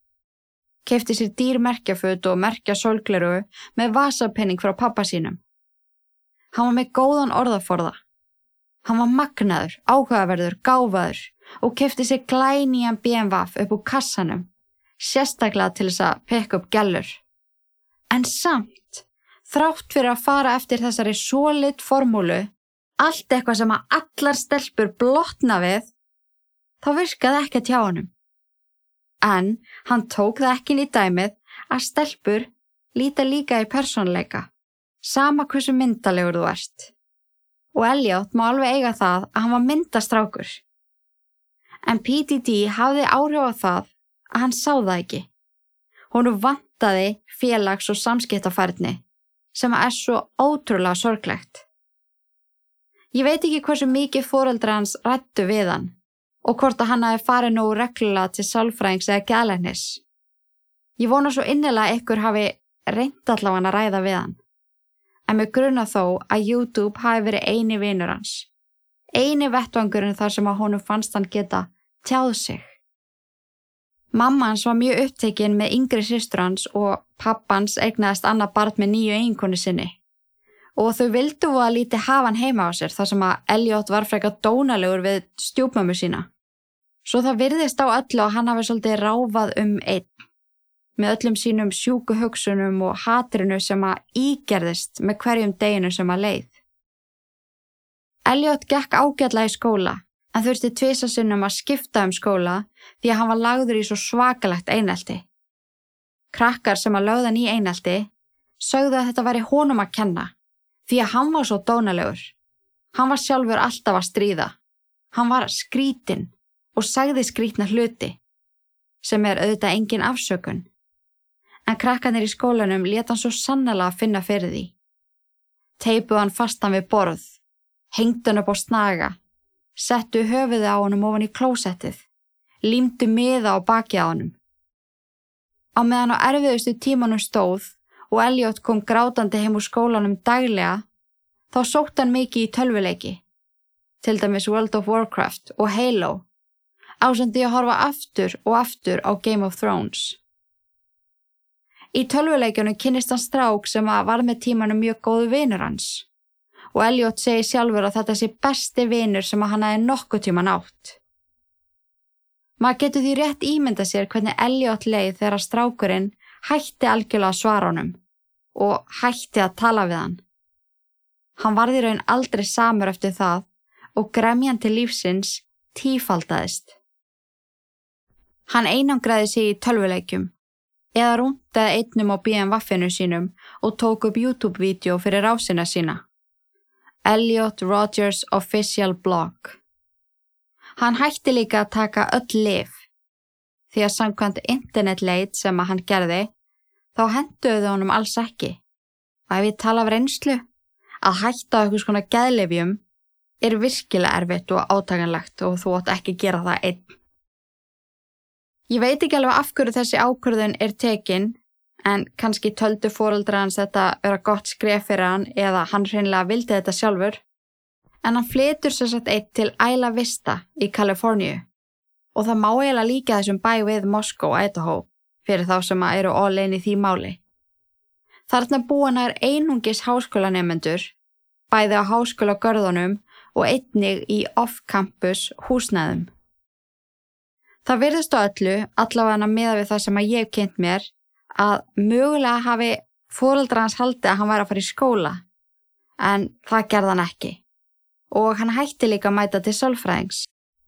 Kefti sér dýr merkjaföt og merkja solgleru með vasapenning frá pappa sínum. Hann var með góðan orðaforða. Hann var magnaður, áhugaverður, gáfaður og kefti sér glænían BMWF upp úr kassanum, sérstaklega til þess að pekka upp gellur. En samt, þrátt fyrir að fara eftir þessari sólit formúlu, allt eitthvað sem að allar stelpur blotna við, þá virkaði ekki að tjá hannum. En hann tók það ekki í dæmið að stelpur líta líka í persónleika, sama hversu myndalegur þú ert. Og Elliot má alveg eiga það að hann var myndastrákur. En PDD hafði áhrif á það að hann sá það ekki. Honu vantaði félags- og samskiptafærni sem er svo ótrúlega sorglegt. Ég veit ekki hversu mikið fóreldra hans rættu við hann og hvort að hann hafi farið nógu reglulega til sálfræðings eða gælenis. Ég vona svo innilega ykkur hafi reynd allavega að ræða við hann. En með gruna þó að YouTube hafi verið eini vinur hans. Eini vettvangurinn þar sem að honum fannst hann geta tjáð sig. Mamma hans var mjög upptekinn með yngri sýstur hans og pappans eignaðist annað barn með nýju eiginkonu sinni. Og þau vildu að líti hafa hann heima á sér þar sem að Elliot var frekar dónalegur við stjúpmömmu sína. Svo það virðist á öllu að hann hafi svolítið ráfað um einn með öllum sínum sjúku hugsunum og hatrinu sem að ígerðist með hverjum deginu sem að leið. Elliot gekk ágætla í skóla en þurfti tvisa sinnum að skipta um skóla því að hann var lagður í svo svakalegt einelti. Krakkar sem að lögðan í einelti sögðu að þetta væri honum að kenna því að hann var svo dónalegur. Hann var sjálfur alltaf að stríða. Hann var skrítin og sagði skrítna hluti sem er auðvitað engin afsökun. En krakkanir í skólanum leta hann svo sannlega að finna fyrir því. Teipuð hann fastan við borð, hengd hann upp á snaga settu höfuði á honum ofan í klósettið, límdu miða á baki á honum. Á meðan á erfiðustu tímanum stóð og Elliot kom grátandi heim úr skólanum daglega, þá sótt hann mikið í tölvuleiki, til dæmis World of Warcraft og Halo, ásandi að horfa aftur og aftur á Game of Thrones. Í tölvuleikjunum kynist hann strák sem var með tímanum mjög góðu vinur hans og Elliot segi sjálfur að þetta sé besti vinur sem að hann aðeins nokkuð tíma nátt. Maður getur því rétt ímynda sér hvernig Elliot leið þegar strákurinn hætti algjörlega að svara honum og hætti að tala við hann. Hann varði raun aldrei samur eftir það og gremjan til lífsins tífaldaðist. Hann einangraði sig í tölvuleikjum eða rúndaði einnum á BM-vaffinu sínum og tók upp YouTube-vídeó fyrir rásina sína. Elliot Rogers Official Blog. Hann hætti líka að taka öll lif því að samkvæmt internetleit sem að hann gerði þá henduðu honum alls ekki. Og ef ég tala af reynslu að hætta eitthvað svona geðlefjum er virkilega erfitt og átaganlegt og þú átt ekki gera það einn. Ég veit ekki alveg af hverju þessi ákvörðun er tekinn en kannski töldu fóreldra hans þetta vera gott skref fyrir hann eða hann hreinlega vildi þetta sjálfur. En hann flytur sér satt eitt til Isla Vista í Kaliforníu og það má eiginlega líka þessum bæ við Moskó og Idaho fyrir þá sem eru all-in í því máli. Þarna búana er einungis háskólanemendur, bæði á háskóla görðunum og einnig í off-campus húsnæðum. Það virðist á öllu, allavega meða við það sem að ég kynnt mér, að mögulega hafi fóröldra hans haldið að hann væri að fara í skóla en það gerði hann ekki og hann hætti líka að mæta til solfræðings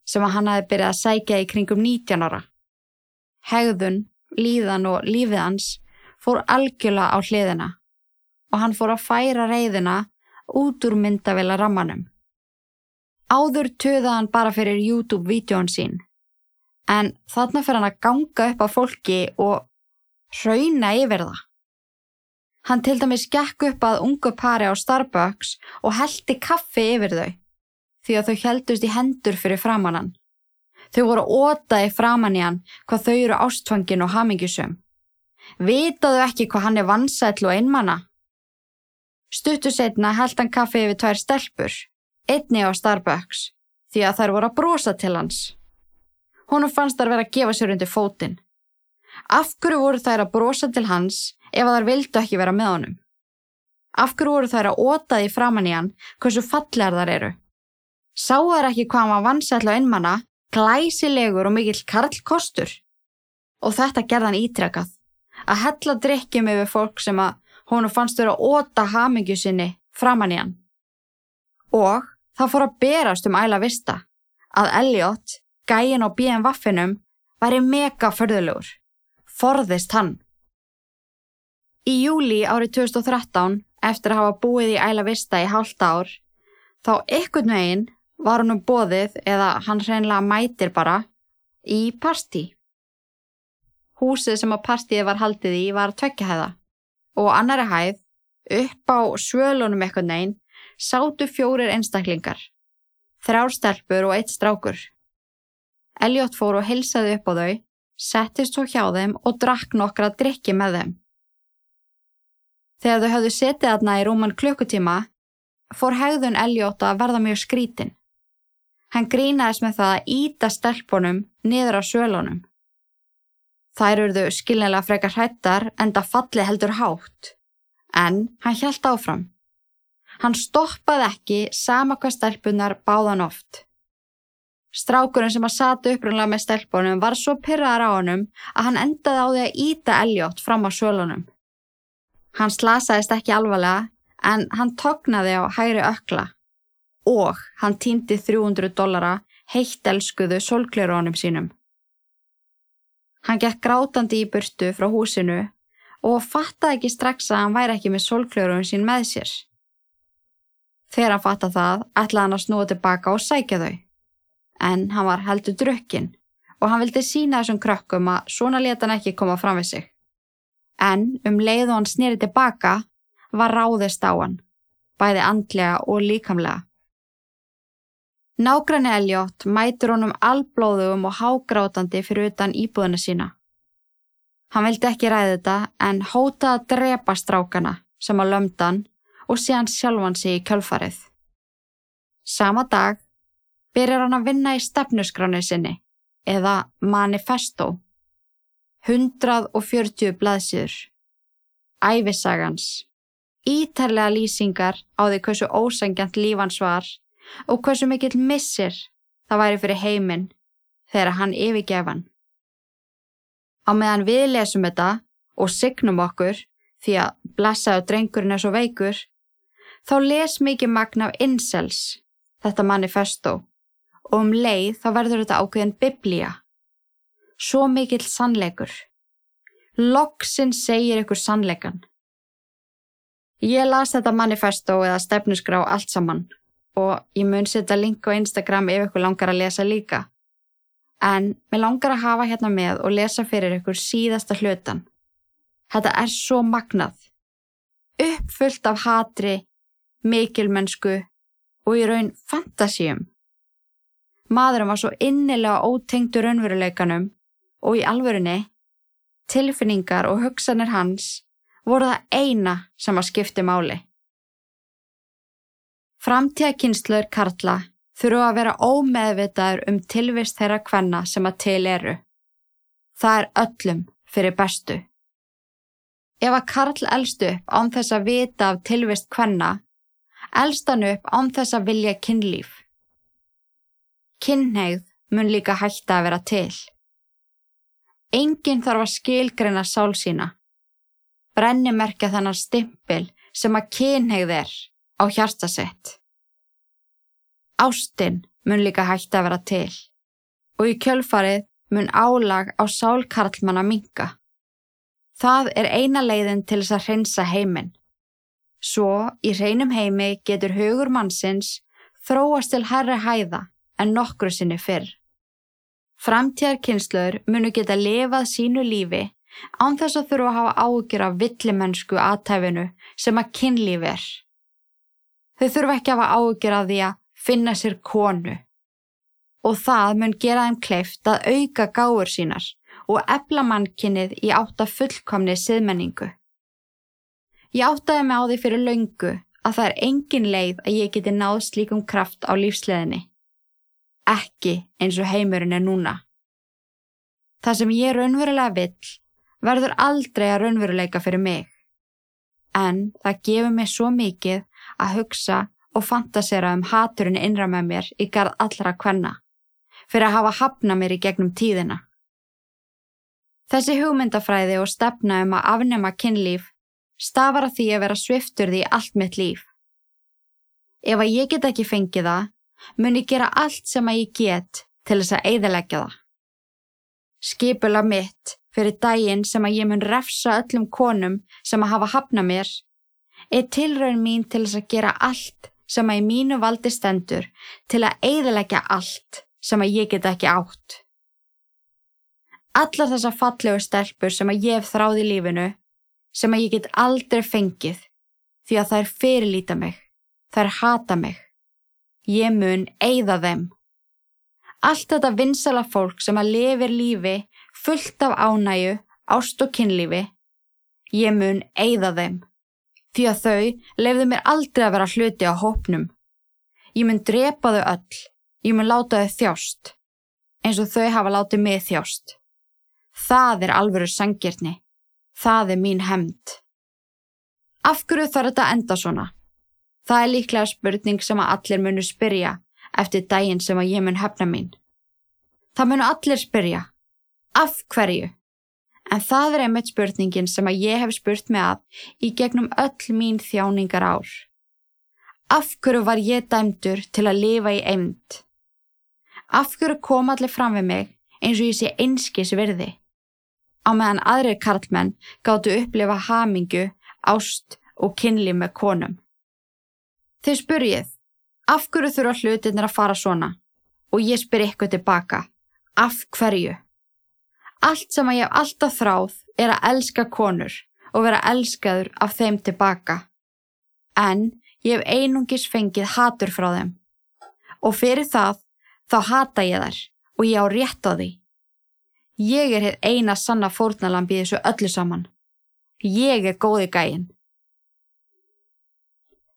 sem að hann hafi byrjað að sækja í kringum 19 ára. Hegðun, líðan og lífið hans fór algjörlega á hliðina og hann fór að færa reyðina út úr myndavila rammanum. Áður töða hann bara fyrir YouTube-vídeón sín en þarna fyrir hann að ganga upp á fólki og hrauna yfir það. Hann til dæmis gekk upp að ungu pari á Starbucks og heldi kaffi yfir þau, því að þau heldust í hendur fyrir framannan. Þau voru ótaði framann í hann hvað þau eru ástfangin og hamingjusum. Vitaðu ekki hvað hann er vansætlu og einmanna? Stuttu setna held hann kaffi yfir tvær stelpur, einni á Starbucks, því að þær voru að brosa til hans. Húnum fannst þær vera að gefa sér undir fótinn. Af hverju voru þær að brosa til hans ef þær vildu ekki vera með honum? Af hverju voru þær að óta því framann í hann hversu fallegar þar eru? Sáu þær ekki hvað hann var vansætla og einmanna, glæsilegur og mikill karlkostur? Og þetta gerði hann ítrekað. Að hella drikkjum yfir fólk sem að honu fannst þurra að óta hamingju sinni framann í hann. Og það fór að berast um æla vista að Elliot, gæin og bíðan vaffinum, væri mega förðulegur forðist hann. Í júli árið 2013, eftir að hafa búið í Æla Vista í hálft ár, þá ekkert meginn var hann um bóðið eða hann hreinlega mætir bara í partí. Húsið sem að partíið var haldið í var tveggjahæða og annari hæð, upp á svölunum ekkert meginn, sátu fjórir einstaklingar, þrjár stelpur og eitt strákur. Elliot fór og hilsaði upp á þau settist svo hjá þeim og drakk nokkra drikki með þeim. Þegar þau höfðu setið aðna í rúman klukkutíma, fór hegðun Eljóta að verða mjög skrítin. Hann grínaðis með það að íta stelpunum niður á sölunum. Þær eruðu skilnilega frekar hrættar en það falli heldur hátt. En hann hjælt áfram. Hann stoppaði ekki sama hvað stelpunar báðan oft. Strákurinn sem að sata upprunlega með stelpunum var svo pyrraðar á honum að hann endaði á því að íta Elliot fram á svölunum. Hann slasaðist ekki alvarlega en hann tognaði á hægri ökla og hann týndi 300 dollara heitt elskuðu solglerónum sínum. Hann gekk grátandi í burtu frá húsinu og fattaði ekki strax að hann væri ekki með solglerónum sín með sér. Þegar hann fattaði það, ætlaði hann að snúa tilbaka og sækja þau en hann var heldur drukkin og hann vildi sína þessum krökkum að svona leta hann ekki koma fram við sig. En um leið og hann snýri tilbaka var ráðist á hann, bæði andlega og líkamlega. Nágranni Elliot mætur honum alblóðum og hágrátandi fyrir utan íbúðina sína. Hann vildi ekki ræði þetta en hótaði að drepa strákana sem að lömdan og sé hann sjálfan sig í kjölfarið. Sama dag byrjar hann að vinna í stefnuskránu sinni eða manifesto. 140 blaðsýður. Æfisagans. Ítarlega lýsingar á því hversu ósengjant lífans var og hversu mikill missir það væri fyrir heiminn þegar hann yfirgefan. Á meðan við lesum þetta og signum okkur því að blessaðu drengurinn er svo veikur, þá les mikið magna af incels þetta manifesto og um leið þá verður þetta ákveðin biblía. Svo mikill sannleikur. Loksin segir ykkur sannleikan. Ég las þetta manifesto eða stefnusgrá allt saman og ég mun setja link á Instagram ef ykkur langar að lesa líka. En mér langar að hafa hérna með og lesa fyrir ykkur síðasta hlutan. Þetta er svo magnað. Uppfullt af hatri, mikilmennsku og í raun fantasíum. Maðurum var svo innilega ótengtur raunveruleikanum og í alvörunni, tilfinningar og hugsanir hans voru það eina sem að skipti máli. Framtíðakynnslur Karla þurfu að vera ómeðvitaður um tilvist þeirra kvenna sem að til eru. Það er öllum fyrir bestu. Ef að Karl elst upp án þess að vita af tilvist kvenna, elst hann upp án þess að vilja kynlíf. Kynneigð mun líka hætta að vera til. Engin þarf að skilgreina sál sína. Brennimerkja þannig stimpil sem að kynneigð er á hjartasett. Ástinn mun líka hætta að vera til og í kjölfarið mun álag á sálkarlmanna minka. Það er eina leiðin til þess að hreinsa heiminn. Svo í hreinum heimi getur hugur mannsins þróast til herri hæða en nokkru sinni fyrr. Framtíðarkynnslur munu geta lifað sínu lífi án þess að þurfa að hafa ágjur af villimennsku aðtæfinu sem að kynlíf er. Þau þurfa ekki að hafa ágjur af því að finna sér konu og það mun gera þeim kleift að auka gáur sínar og efla mannkynnið í átta fullkomni siðmenningu. Ég áttaði mig á því fyrir laungu að það er engin leið að ég geti náð slíkum kraft á lífsleðinni ekki eins og heimurinn er núna. Það sem ég raunverulega vill verður aldrei að raunveruleika fyrir mig. En það gefur mig svo mikið að hugsa og fantasera um haturinn innra með mér í garð allra kvenna, fyrir að hafa hafna mér í gegnum tíðina. Þessi hugmyndafræði og stefna um að afnema kynlíf stafar að því að vera sviftur því allt mitt líf. Ef að ég get ekki fengið það, mun ég gera allt sem að ég get til þess að eiðalegja það. Skipula mitt fyrir daginn sem að ég mun refsa öllum konum sem að hafa hafna mér er tilraun mín til þess að gera allt sem að í mínu valdi stendur til að eiðalegja allt sem að ég get ekki átt. Allar þessar fallegu stelpur sem að ég hef þráð í lífinu sem að ég get aldrei fengið því að þær fyrirlýta mig, þær hata mig Ég mun eigða þeim. Allt þetta vinsala fólk sem að lifir lífi fullt af ánæju, ást og kynlífi, ég mun eigða þeim. Því að þau lefðu mér aldrei að vera hluti á hópnum. Ég mun drepa þau öll, ég mun láta þau þjást, eins og þau hafa látið mig þjást. Það er alvöru sangirni. Það er mín hemd. Af hverju þarf þetta enda svona? Það er líklega spurning sem að allir munu spyrja eftir daginn sem að ég mun hefna mín. Það munu allir spyrja. Af hverju? En það er einmitt spurningin sem að ég hef spurt mig að í gegnum öll mín þjáningar ár. Af hverju var ég dæmdur til að lifa í eind? Af hverju kom allir fram við mig eins og ég sé einskis virði? Á meðan aðrir karlmenn gáttu upplifa hamingu, ást og kynli með konum. Þeir spurjið, af hverju þurfa hlutinir að fara svona? Og ég spyr ykkur tilbaka, af hverju? Allt sem að ég hef alltaf þráð er að elska konur og vera elskaður af þeim tilbaka. En ég hef einungis fengið hatur frá þeim. Og fyrir það, þá hata ég þær og ég á rétt á því. Ég er hér eina sanna fórnalamb í þessu öllu saman. Ég er góði gæin.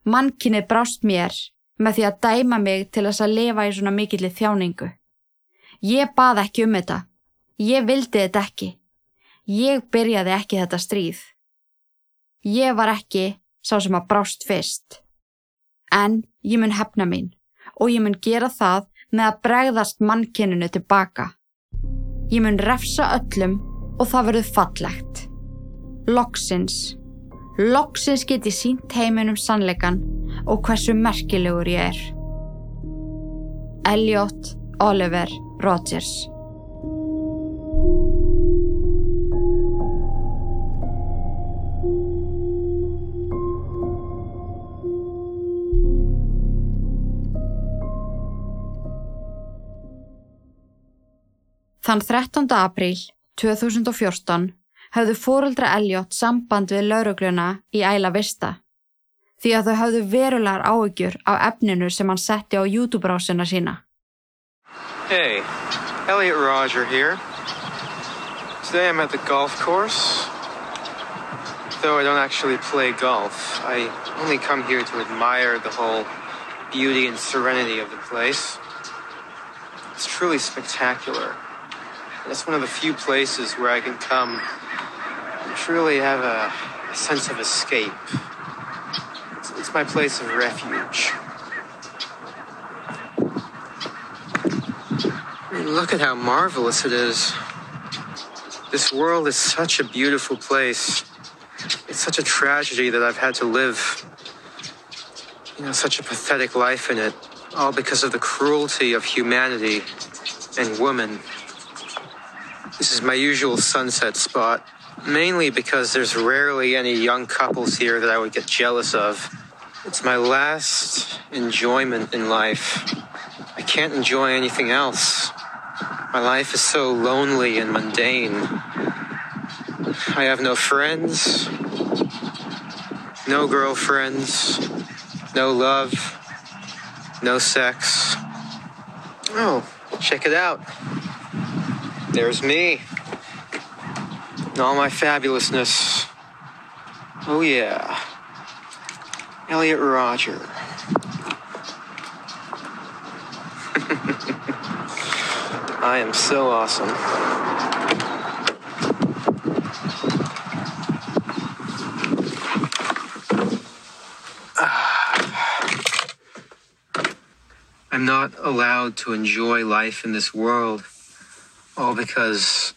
Mannkinni brást mér með því að dæma mig til þess að lifa í svona mikillir þjáningu. Ég bað ekki um þetta. Ég vildi þetta ekki. Ég byrjaði ekki þetta stríð. Ég var ekki sá sem að brást fyrst. En ég mun hefna mín og ég mun gera það með að bregðast mannkinninu tilbaka. Ég mun refsa öllum og það verður fallegt. Loksins. Loksins get ég sínt heiminum sannleikan og hversu merkilegur ég er. Elliot Oliver Rodgers Þann 13. apríl 2014 hafðu fóreldra Elliot samband við laurugluna í Æla Vista því að þau hafðu verulegar áhyggjur af efninu sem hann setti á YouTube-brásina sína. Hey, Elliot Roger here. Today I'm at the golf course. Though I don't actually play golf, I only come here to admire the whole beauty and serenity of the place. It's truly spectacular. It's one of the few places where I can come truly have a, a sense of escape. It's, it's my place of refuge. I mean, look at how marvelous it is. This world is such a beautiful place. It's such a tragedy that I've had to live, you know, such a pathetic life in it, all because of the cruelty of humanity and woman. This is my usual sunset spot, mainly because there's rarely any young couples here that I would get jealous of. It's my last enjoyment in life. I can't enjoy anything else. My life is so lonely and mundane. I have no friends, no girlfriends, no love, no sex. Oh, check it out. There's me. And all my fabulousness. Oh, yeah. Elliot Roger. I am so awesome. I'm not allowed to enjoy life in this world, all because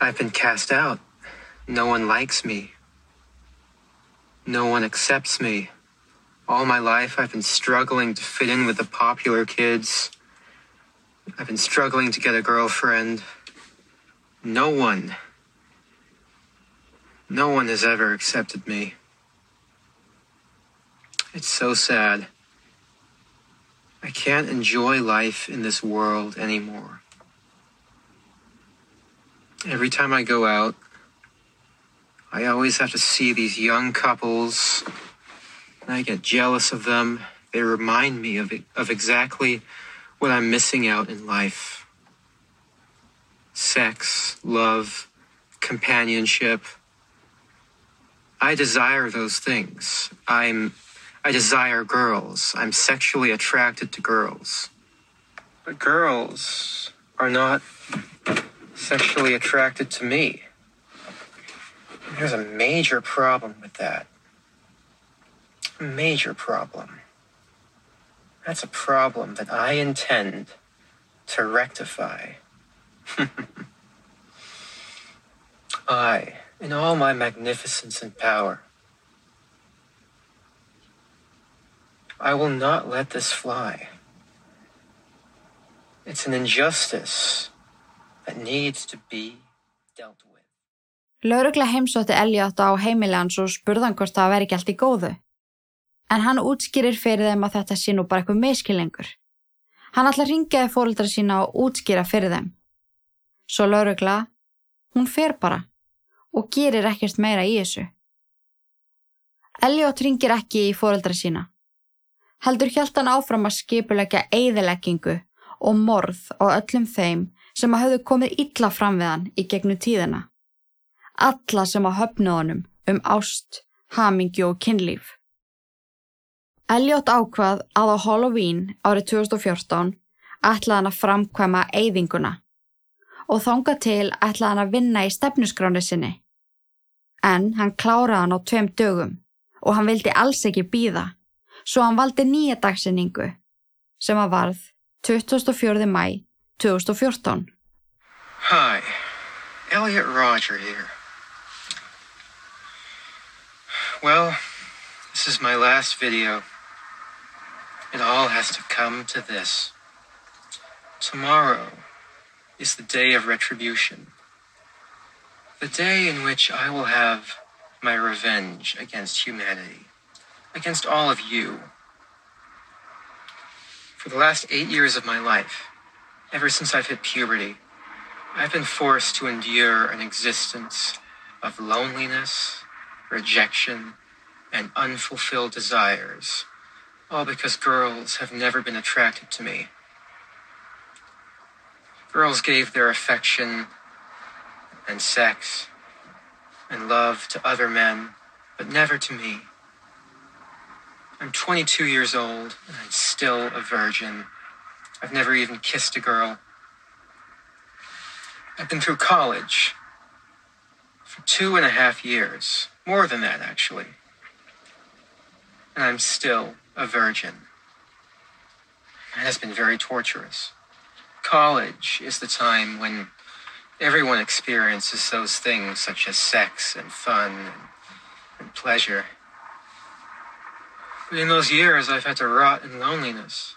I've been cast out. No one likes me. No one accepts me. All my life, I've been struggling to fit in with the popular kids. I've been struggling to get a girlfriend. No one, no one has ever accepted me. It's so sad. I can't enjoy life in this world anymore. Every time I go out, I always have to see these young couples, and I get jealous of them. They remind me of, of exactly what I'm missing out in life sex, love, companionship. I desire those things. I'm I desire girls. I'm sexually attracted to girls. But girls are not sexually attracted to me. There's a major problem with that. A major problem. That's a problem that I intend to rectify. I, in all my magnificence and power, I will not let this fly. It's an injustice Laurugla heimsótti Elliot á heimili hans og spurðan hvort það veri ekki allt í góðu. En hann útskýrir fyrir þeim að þetta sé nú bara eitthvað miskilengur. Hann ætla að ringjaði fóröldra sína og útskýra fyrir þeim. Svo laurugla, hún fer bara og gerir ekkert meira í þessu. Elliot ringir ekki í fóröldra sína. Heldur hjælt hann áfram að skipulegja eigðileggingu og morð á öllum þeim sem að hafðu komið illa fram við hann í gegnum tíðina. Alla sem að höfnu honum um ást, hamingju og kynlíf. Elliot ákvað að á Halloween árið 2014 ætlaði hann að framkvæma eyðinguna og þánga til ætlaði hann að vinna í stefnuskráni sinni. En hann kláraði hann á tveim dögum og hann vildi alls ekki býða, svo hann valdi nýja dagsinningu sem að varð 24. mæ 2014. Hi, Elliot Roger here. Well, this is my last video. It all has to come to this. Tomorrow is the day of retribution. The day in which I will have my revenge against humanity, against all of you. For the last eight years of my life, ever since I've hit puberty, I've been forced to endure an existence of loneliness, rejection, and unfulfilled desires, all because girls have never been attracted to me. Girls gave their affection and sex and love to other men, but never to me. I'm 22 years old and I'm still a virgin. I've never even kissed a girl. I've been through college for two and a half years, more than that, actually. And I'm still a virgin. It has been very torturous. College is the time when everyone experiences those things such as sex and fun and, and pleasure. But in those years, I've had to rot in loneliness.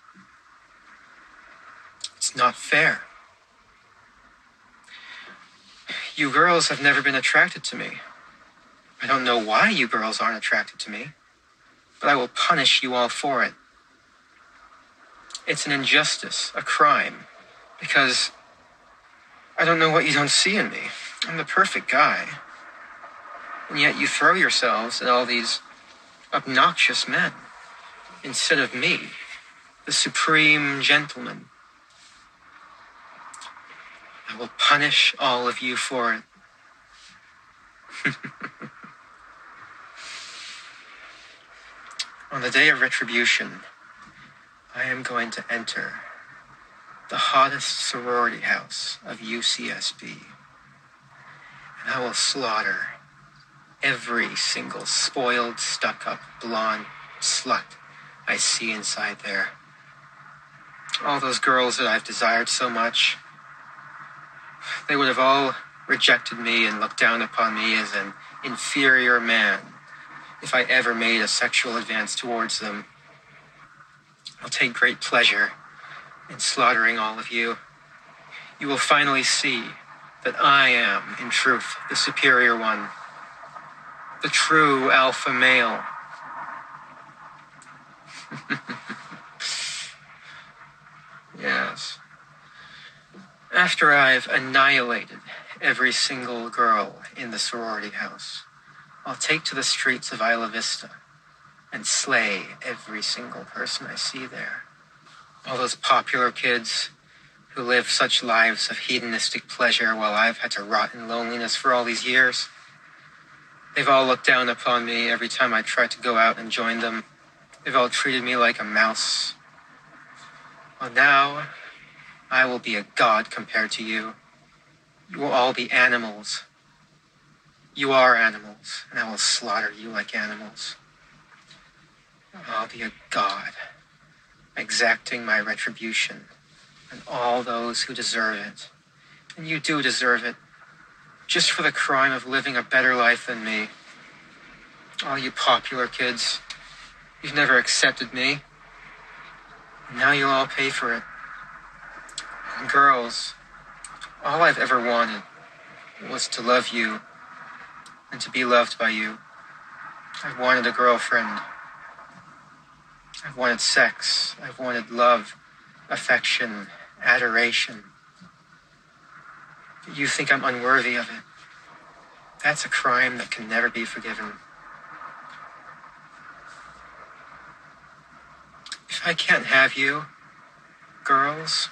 It's not fair. You girls have never been attracted to me. I don't know why you girls aren't attracted to me, but I will punish you all for it. It's an injustice, a crime, because I don't know what you don't see in me. I'm the perfect guy. And yet you throw yourselves at all these obnoxious men instead of me, the supreme gentleman. I will punish all of you for it. On the day of retribution, I am going to enter the hottest sorority house of UCSB. And I will slaughter every single spoiled, stuck up, blonde slut I see inside there. All those girls that I've desired so much, they would have all rejected me and looked down upon me as an inferior man if I ever made a sexual advance towards them. I'll take great pleasure in slaughtering all of you. You will finally see that I am, in truth, the superior one, the true alpha male. yes. After I've annihilated every single girl in the sorority house, I'll take to the streets of Isla Vista and slay every single person I see there. All those popular kids who live such lives of hedonistic pleasure while I've had to rot in loneliness for all these years. They've all looked down upon me every time I tried to go out and join them. They've all treated me like a mouse. Well, now I will be a god compared to you. You will all be animals. You are animals, and I will slaughter you like animals. I'll be a god, exacting my retribution on all those who deserve it. And you do deserve it, just for the crime of living a better life than me. All you popular kids, you've never accepted me. And now you'll all pay for it. Girls, all I've ever wanted was to love you and to be loved by you. I've wanted a girlfriend. I've wanted sex. I've wanted love, affection, adoration. But you think I'm unworthy of it. That's a crime that can never be forgiven. If I can't have you, girls,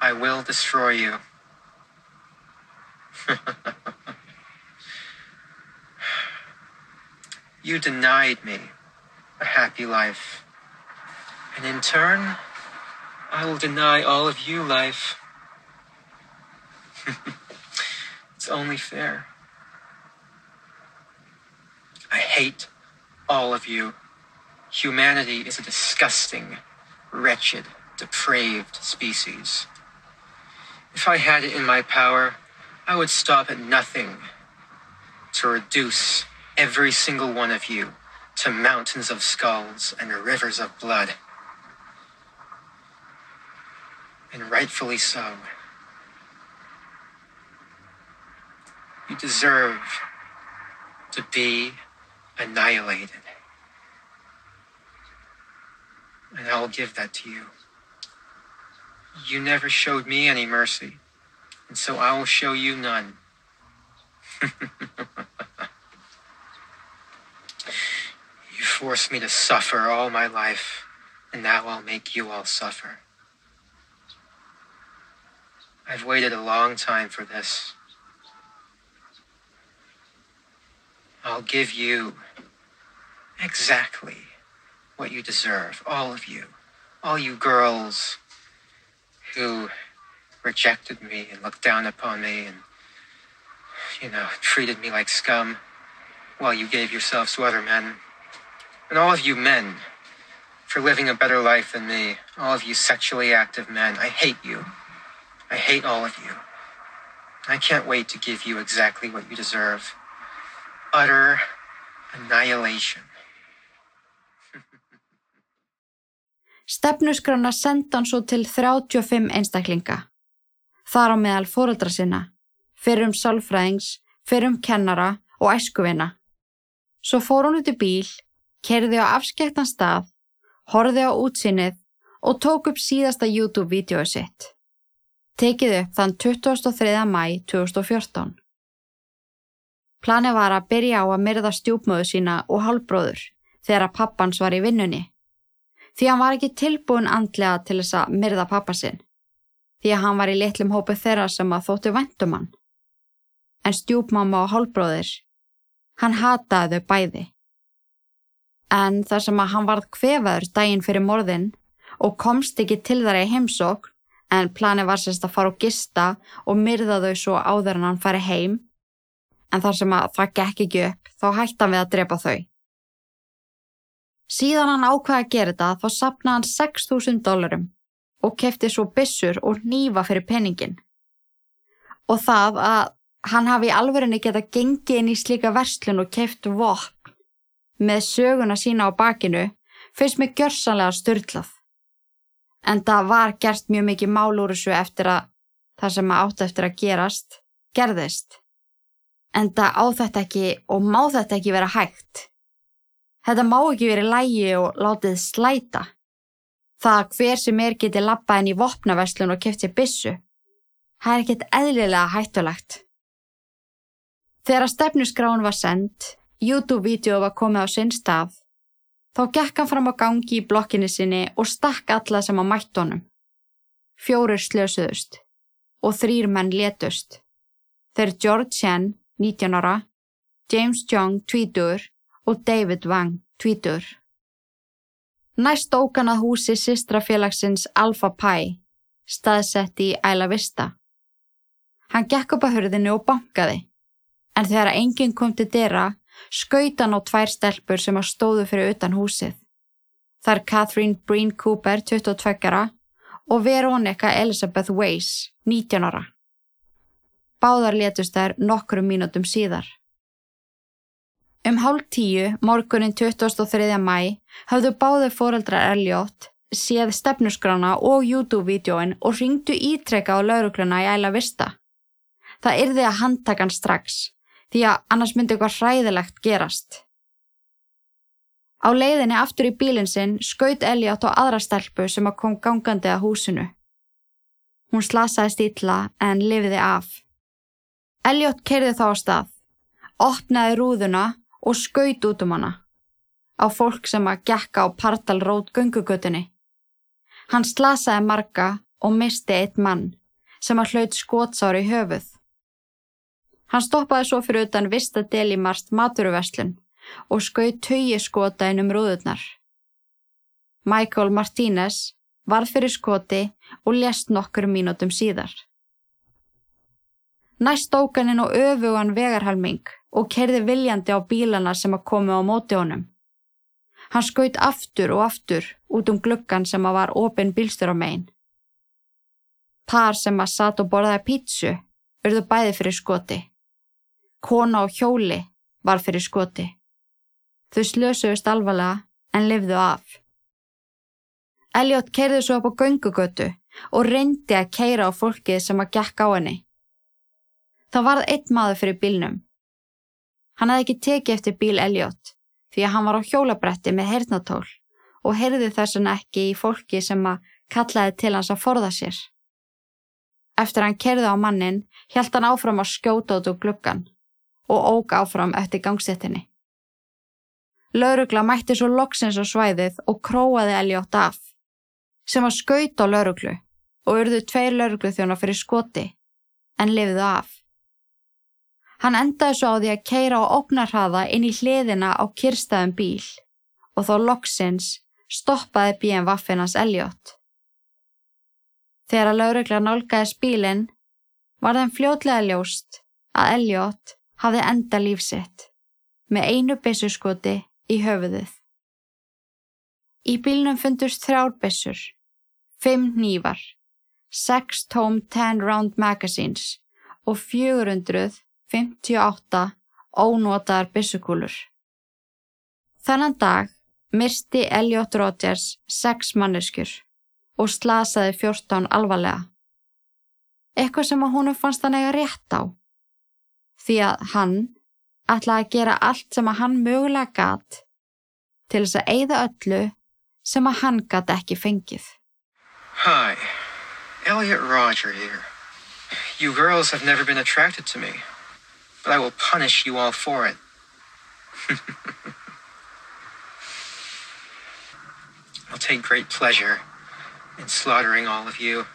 I will destroy you. you denied me a happy life. And in turn, I will deny all of you life. it's only fair. I hate all of you. Humanity is a disgusting, wretched, depraved species. If I had it in my power, I would stop at nothing to reduce every single one of you to mountains of skulls and rivers of blood. And rightfully so. You deserve to be annihilated. And I'll give that to you. You never showed me any mercy, and so I will show you none. you forced me to suffer all my life, and now I'll make you all suffer. I've waited a long time for this. I'll give you exactly what you deserve, all of you, all you girls who rejected me and looked down upon me and, you know, treated me like scum while you gave yourselves to other men. And all of you men for living a better life than me, all of you sexually active men, I hate you. I hate all of you. I can't wait to give you exactly what you deserve utter annihilation. Stefnuskrána senda hann svo til 35 einstaklinga. Þar á meðal fóreldra sinna, fyrir um sálfræðings, fyrir um kennara og æskuvina. Svo fór hún út í bíl, kerði á afskektan stað, horði á útsinnið og tók upp síðasta YouTube-vídeói sitt. Tekið upp þann 23. mæ 2014. Planið var að byrja á að myrða stjúpmöðu sína og halvbróður þegar að pappans var í vinnunni. Því hann var ekki tilbúin andlega til þess að myrða pappa sinn. Því að hann var í litlum hópu þeirra sem að þóttu vendum hann. En stjúpmamma og halvbróður, hann hataði þau bæði. En þar sem að hann varð kvefaður daginn fyrir morðin og komst ekki til þar í heimsók, en planið var sérst að fara og gista og myrða þau svo áður en hann fari heim, en þar sem að það gekk ekki upp þá hætti hann við að drepa þau. Síðan hann ákvaði að gera þetta þá sapnaði hann 6.000 dólarum og kefti svo byssur og nýfa fyrir peningin. Og það að hann hafi í alverðinni geta gengið inn í slíka verslun og keft vopn með söguna sína á bakinu finnst mér gjörsanlega styrlað. En það var gert mjög mikið mál úr þessu eftir að það sem átt eftir að gerast gerðist. En það á þetta ekki og má þetta ekki vera hægt. Þetta má ekki verið lægi og látið slæta. Það hver sem er geti lappað inn í vopnaverslun og sér bissu. Það er ekkert eðlilega hættulegt. Þegar að stefnuskráin var sendt, YouTube-vídeó var komið á sinn stað, þá gekk hann fram á gangi í blokkinni sinni og stakk alla sem á mættonum. Fjórir slösuðust og þrýr menn letust. Þeir George Chen, 19 ára, James Young, 20 og David Wang, 20. Næst ókan að húsi sýstrafélagsins Alpha Pi staðsett í Æla Vista. Hann gekk upp að hurðinu og bankaði, en þegar enginn kom til dyrra, skaut hann á tvær stelpur sem að stóðu fyrir utan húsið. Það er Catherine Breen Cooper, 22 og Veronica Elizabeth Weiss, 19 ára. Báðar letust þær nokkrum mínútum síðar. Um hálf tíu, morgunin 23. mæ, hafðu báði fóreldrar Elliot séð stefnuskrána og YouTube-vídeóin og ringdu ítrekka á laurugluna í æla vista. Það yrði að handtakan strax, því að annars myndi eitthvað hræðilegt gerast. Á leiðinni aftur í bílinn sinn skaut Elliot á aðra stelpu sem að kom gangandi að húsinu. Hún slasaðist ítla en lifiði af. Elliot kerði þá á stað, opnaði rúðuna og skaut út um hana á fólk sem að gekka á partalrót göngugutinni. Hann slasaði marga og misti eitt mann sem að hlaut skotsári í höfuð. Hann stoppaði svo fyrir utan vista del í marst maturverslun og skaut tögi skota inn um rúðurnar. Michael Martínez varð fyrir skoti og lést nokkur mínútum síðar. Næst ókaninn og öfugan vegarhalming og kerði viljandi á bílana sem að komi á móti honum. Hann skaut aftur og aftur út um gluggan sem að var opinn bílstur á megin. Par sem að satt og borðaði pítsu urðu bæði fyrir skoti. Kona og hjóli var fyrir skoti. Þau slösuðust alvarlega en lifðu af. Elliot keirði svo upp á göngugötu og reyndi að keira á fólkið sem að gekk á henni. Það varð eitt maður fyrir bílnum. Hann hefði ekki tekið eftir bíl Elliot því að hann var á hjólabretti með heyrnatól og heyrði þessan ekki í fólki sem að kallaði til hans að forða sér. Eftir hann kerði á mannin, hjælt hann áfram að skjóta út úr gluggan og óg áfram eftir gangsettinni. Laurugla mætti svo loksins á svæðið og króaði Elliot af, sem var skaut á lauruglu og urðu tveir lauruglu þjóna fyrir skoti, en lifiðu af. Hann endaði svo á því að keira á ógnarhaða inn í hliðina á kyrstaðum bíl og þó loksins stoppaði bíen vaffinans Elliot. Þegar að laurugla nálgæði spílinn var þeim fljótlega ljóst að Elliot hafði enda lífsitt með einu byssuskoti í höfuðið. Í bílnum fundust þrjár byssur, fimm nývar, sex tóm 10 round magazines og 400 58 ónotaðar byssukúlur. Þannan dag myrsti Elliot Rodgers sex manneskur og slasaði 14 alvarlega. Eitthvað sem að húnum fannst hann eiga rétt á. Því að hann ætlaði að gera allt sem að hann mögulega gatt til þess að eigða öllu sem að hann gatt ekki fengið. Hi, Elliot Roger here. You girls have never been attracted to me. But I will punish you all for it. I'll take great pleasure in slaughtering all of you.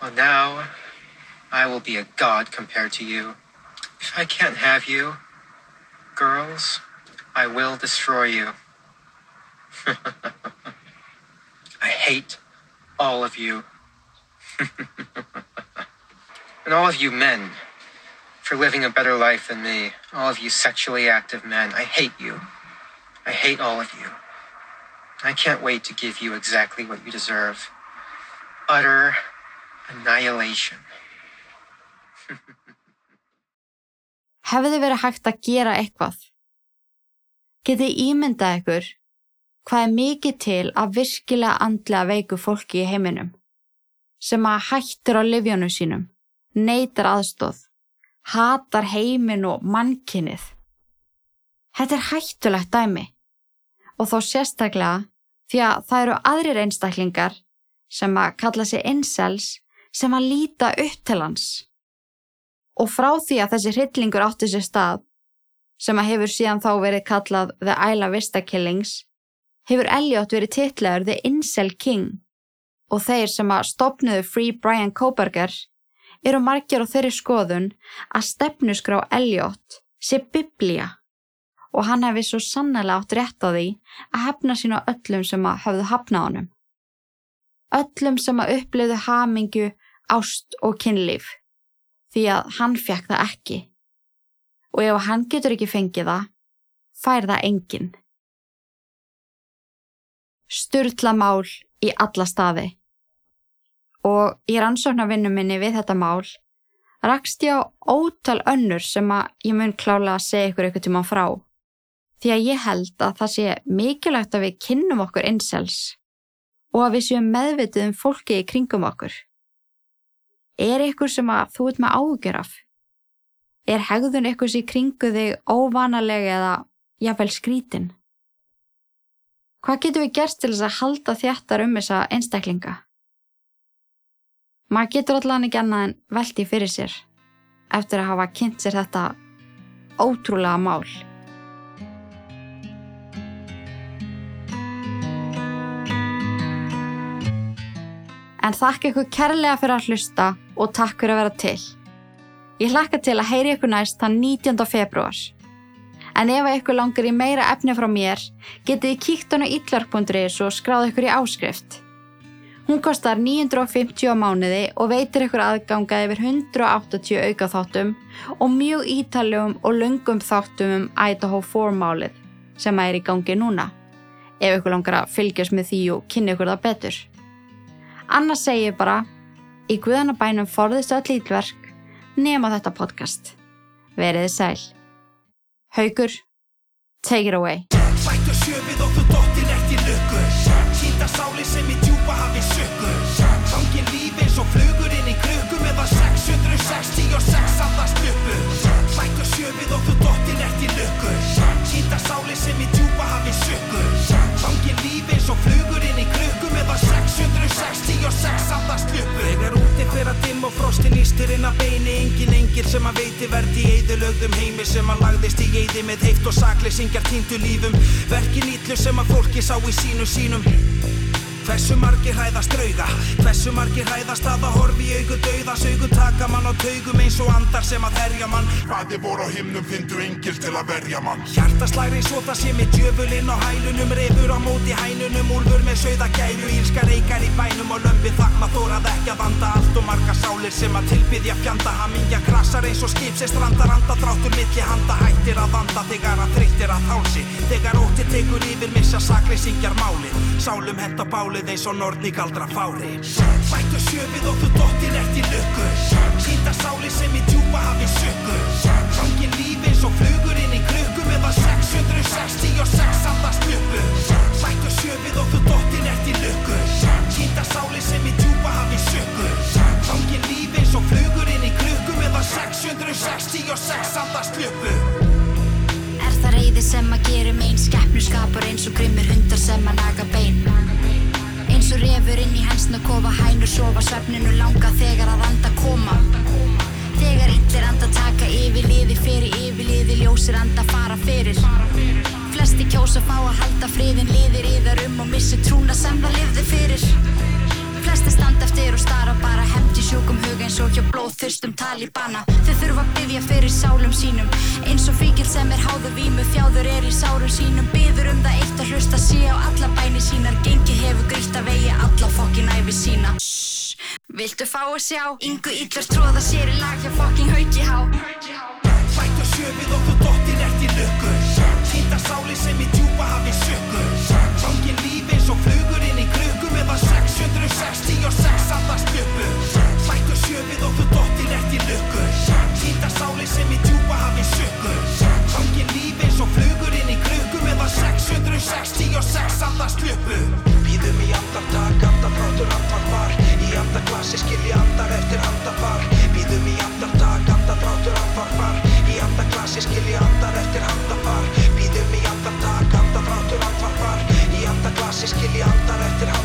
Well, now I will be a god compared to you. If I can't have you, girls, I will destroy you. I hate all of you. and all of you men for living a better life than me. All of you sexually active men, I hate you. I hate all of you. I can't wait to give you exactly what you deserve utter annihilation. Hefði verið hægt að gera eitthvað? Getið ímyndað ykkur hvað er mikið til að virkilega andlega veiku fólki í heiminum sem að hættir á livjónu sínum, neytar aðstóð hatar heiminn og mannkinnið. Þetta er hættulegt dæmi og þó sérstaklega því að það eru aðrir einstaklingar sem að kalla sig incels sem að líta upp til hans. Og frá því að þessi hryllingur átti sér stað, sem að hefur síðan þá verið kallað The Isla Vista Killings, hefur Elliot verið titlegur The Incel King og þeir sem að stopnuðu Free Brian Koberger eru margir á þeirri skoðun að stefnusgrá Elliot sé biblía og hann hefði svo sannlega átt rétt á því að hefna sín á öllum sem að hafðu hafna honum. öllum sem að upplifðu hamingju, ást og kynlíf, því að hann fekk það ekki. Og ef hann getur ekki fengið það, fær það enginn. Sturla mál í alla staði. Og í rannsóknarvinnu minni við þetta mál rakst ég á ótal önnur sem að ég mun klála að segja ykkur ykkur tíma frá. Því að ég held að það sé mikilvægt að við kynnum okkur einsels og að við séum meðvitið um fólki í kringum okkur. Er ykkur sem að þú ert með ágjör af? Er hegðun ykkurs í kringu þig óvanalega eða jafnvel skrítin? Hvað getur við gerst til þess að halda þjættar um þessa einstaklinga? Maður getur allan ekki annað en veldi fyrir sér eftir að hafa kynnt sér þetta ótrúlega mál. En þakka ykkur kærlega fyrir að hlusta og takk fyrir að vera til. Ég hlakka til að heyri ykkur næst þann 19. februar. En ef ykkur langar í meira efni frá mér, getið þið kíkt hann á ítlark.is og skráð ykkur í áskrift. Hún kostar 950 á mánuði og veitir ykkur aðganga yfir 180 auka þáttum og mjög ítaljum og lungum þáttum um Idaho 4 málið sem er í gangi núna. Ef ykkur langar að fylgjast með því og kynna ykkur það betur. Annars segi ég bara, í guðanabænum forðist öll ítlverk nema þetta podcast. Veriði sæl. Haugur, take it away. Að dimm og frostin ístir inn að beini. Engin engil sem að veiti verði í eðilögðum heimi Sem að lagðist í eði með heift og sakleysingjar týndu lífum. Verkin ítlu sem að fólki sá í sínu sínum Hversu margir hræðast drauga? Hversu margir hræðast að það horfi í augu dauða? Saugu taka mann á taugum eins og andar sem að herja mann. Hvaði voru á himnum fyndu engil til að verja mann. Hjartaslæri og það sé með djöfulinn á hælunum Refur á móti hænunum, úlfur með sögða gæru Ílska reykar í bænum og lömpi þakma Þórað ekki að vanda allt og marga sálir sem að tilbyðja fjanda. Hamingja krasar eins og skip sem strandar anda Dráttur milli handa. Hættir að vanda Þegar að þreyttir að hálsi. Þegar ótti tekur yfir missa sakleysingjar bálið eins og nortni galdra fári. Sættu sjöfið og þú dottir eftir lukku. Sýnda sáli sem í djúpa hafi sökku Fangin líf eins og flugur inn í krukku Meðan 666 andast uppu Sættu sjöfið og þú dottir eftir lukku. Sýnda sáli sem í djúpa hafi sökku Fangin líf eins og flugur inn í krukku Meðan 666 andast uppu Er það reyði sem að gerum einn skeppnu skapar eins og grimmir hundar sem að naga bein Eins og refur inn í hensna kofa hænur sofa svefninu langa þegar að anda koma. Þegar illir anda taka yfir liði fyrir yfir liði ljósir anda fara fyrir. Flesti kjósa fá að halda friðin liðir yðar um og missi trúna sem það lifði fyrir Flesti standa eftir og stara bara hefndi sjúkum hug eins og hjá blóðþyrstum talibana. Þau þurfa að byggja fyrir sálum sínum. Eins og fíkil sem er háðu vímu þjáður er í sárum sínum. Byður um það eitt að hlusta sé á alla bæni sínar. Gengið hefur grítt að vegi alla fokkin æfi sína. Shhh, viltu fá að sjá? Ingu illur tróða sér í lag hjá fokkin hauki há. Sættu sjöfið og þú dottir eftir lukku. Sýnda sáli sem í djúpa hafi sökku Fangin líf 766 allar spjöpu Hlættu sjöfið og þú dóttir eftir lukku. Hýta sáli sem í djúpa hafi sökku Hangi líf eins og flugur inn í krukku Meðan 666 allar spjöpu Býðum í andartak, andarfrátur, andarfar. Í andarklassi skilji andar eftir andafar Býðum í andartak, andarfrátur, andarfar. Í andarklassi skilji andar eftir andafar Býðum í andartak, andarfrátur, andarfar. Í andarklassi skilji andar eftir andafar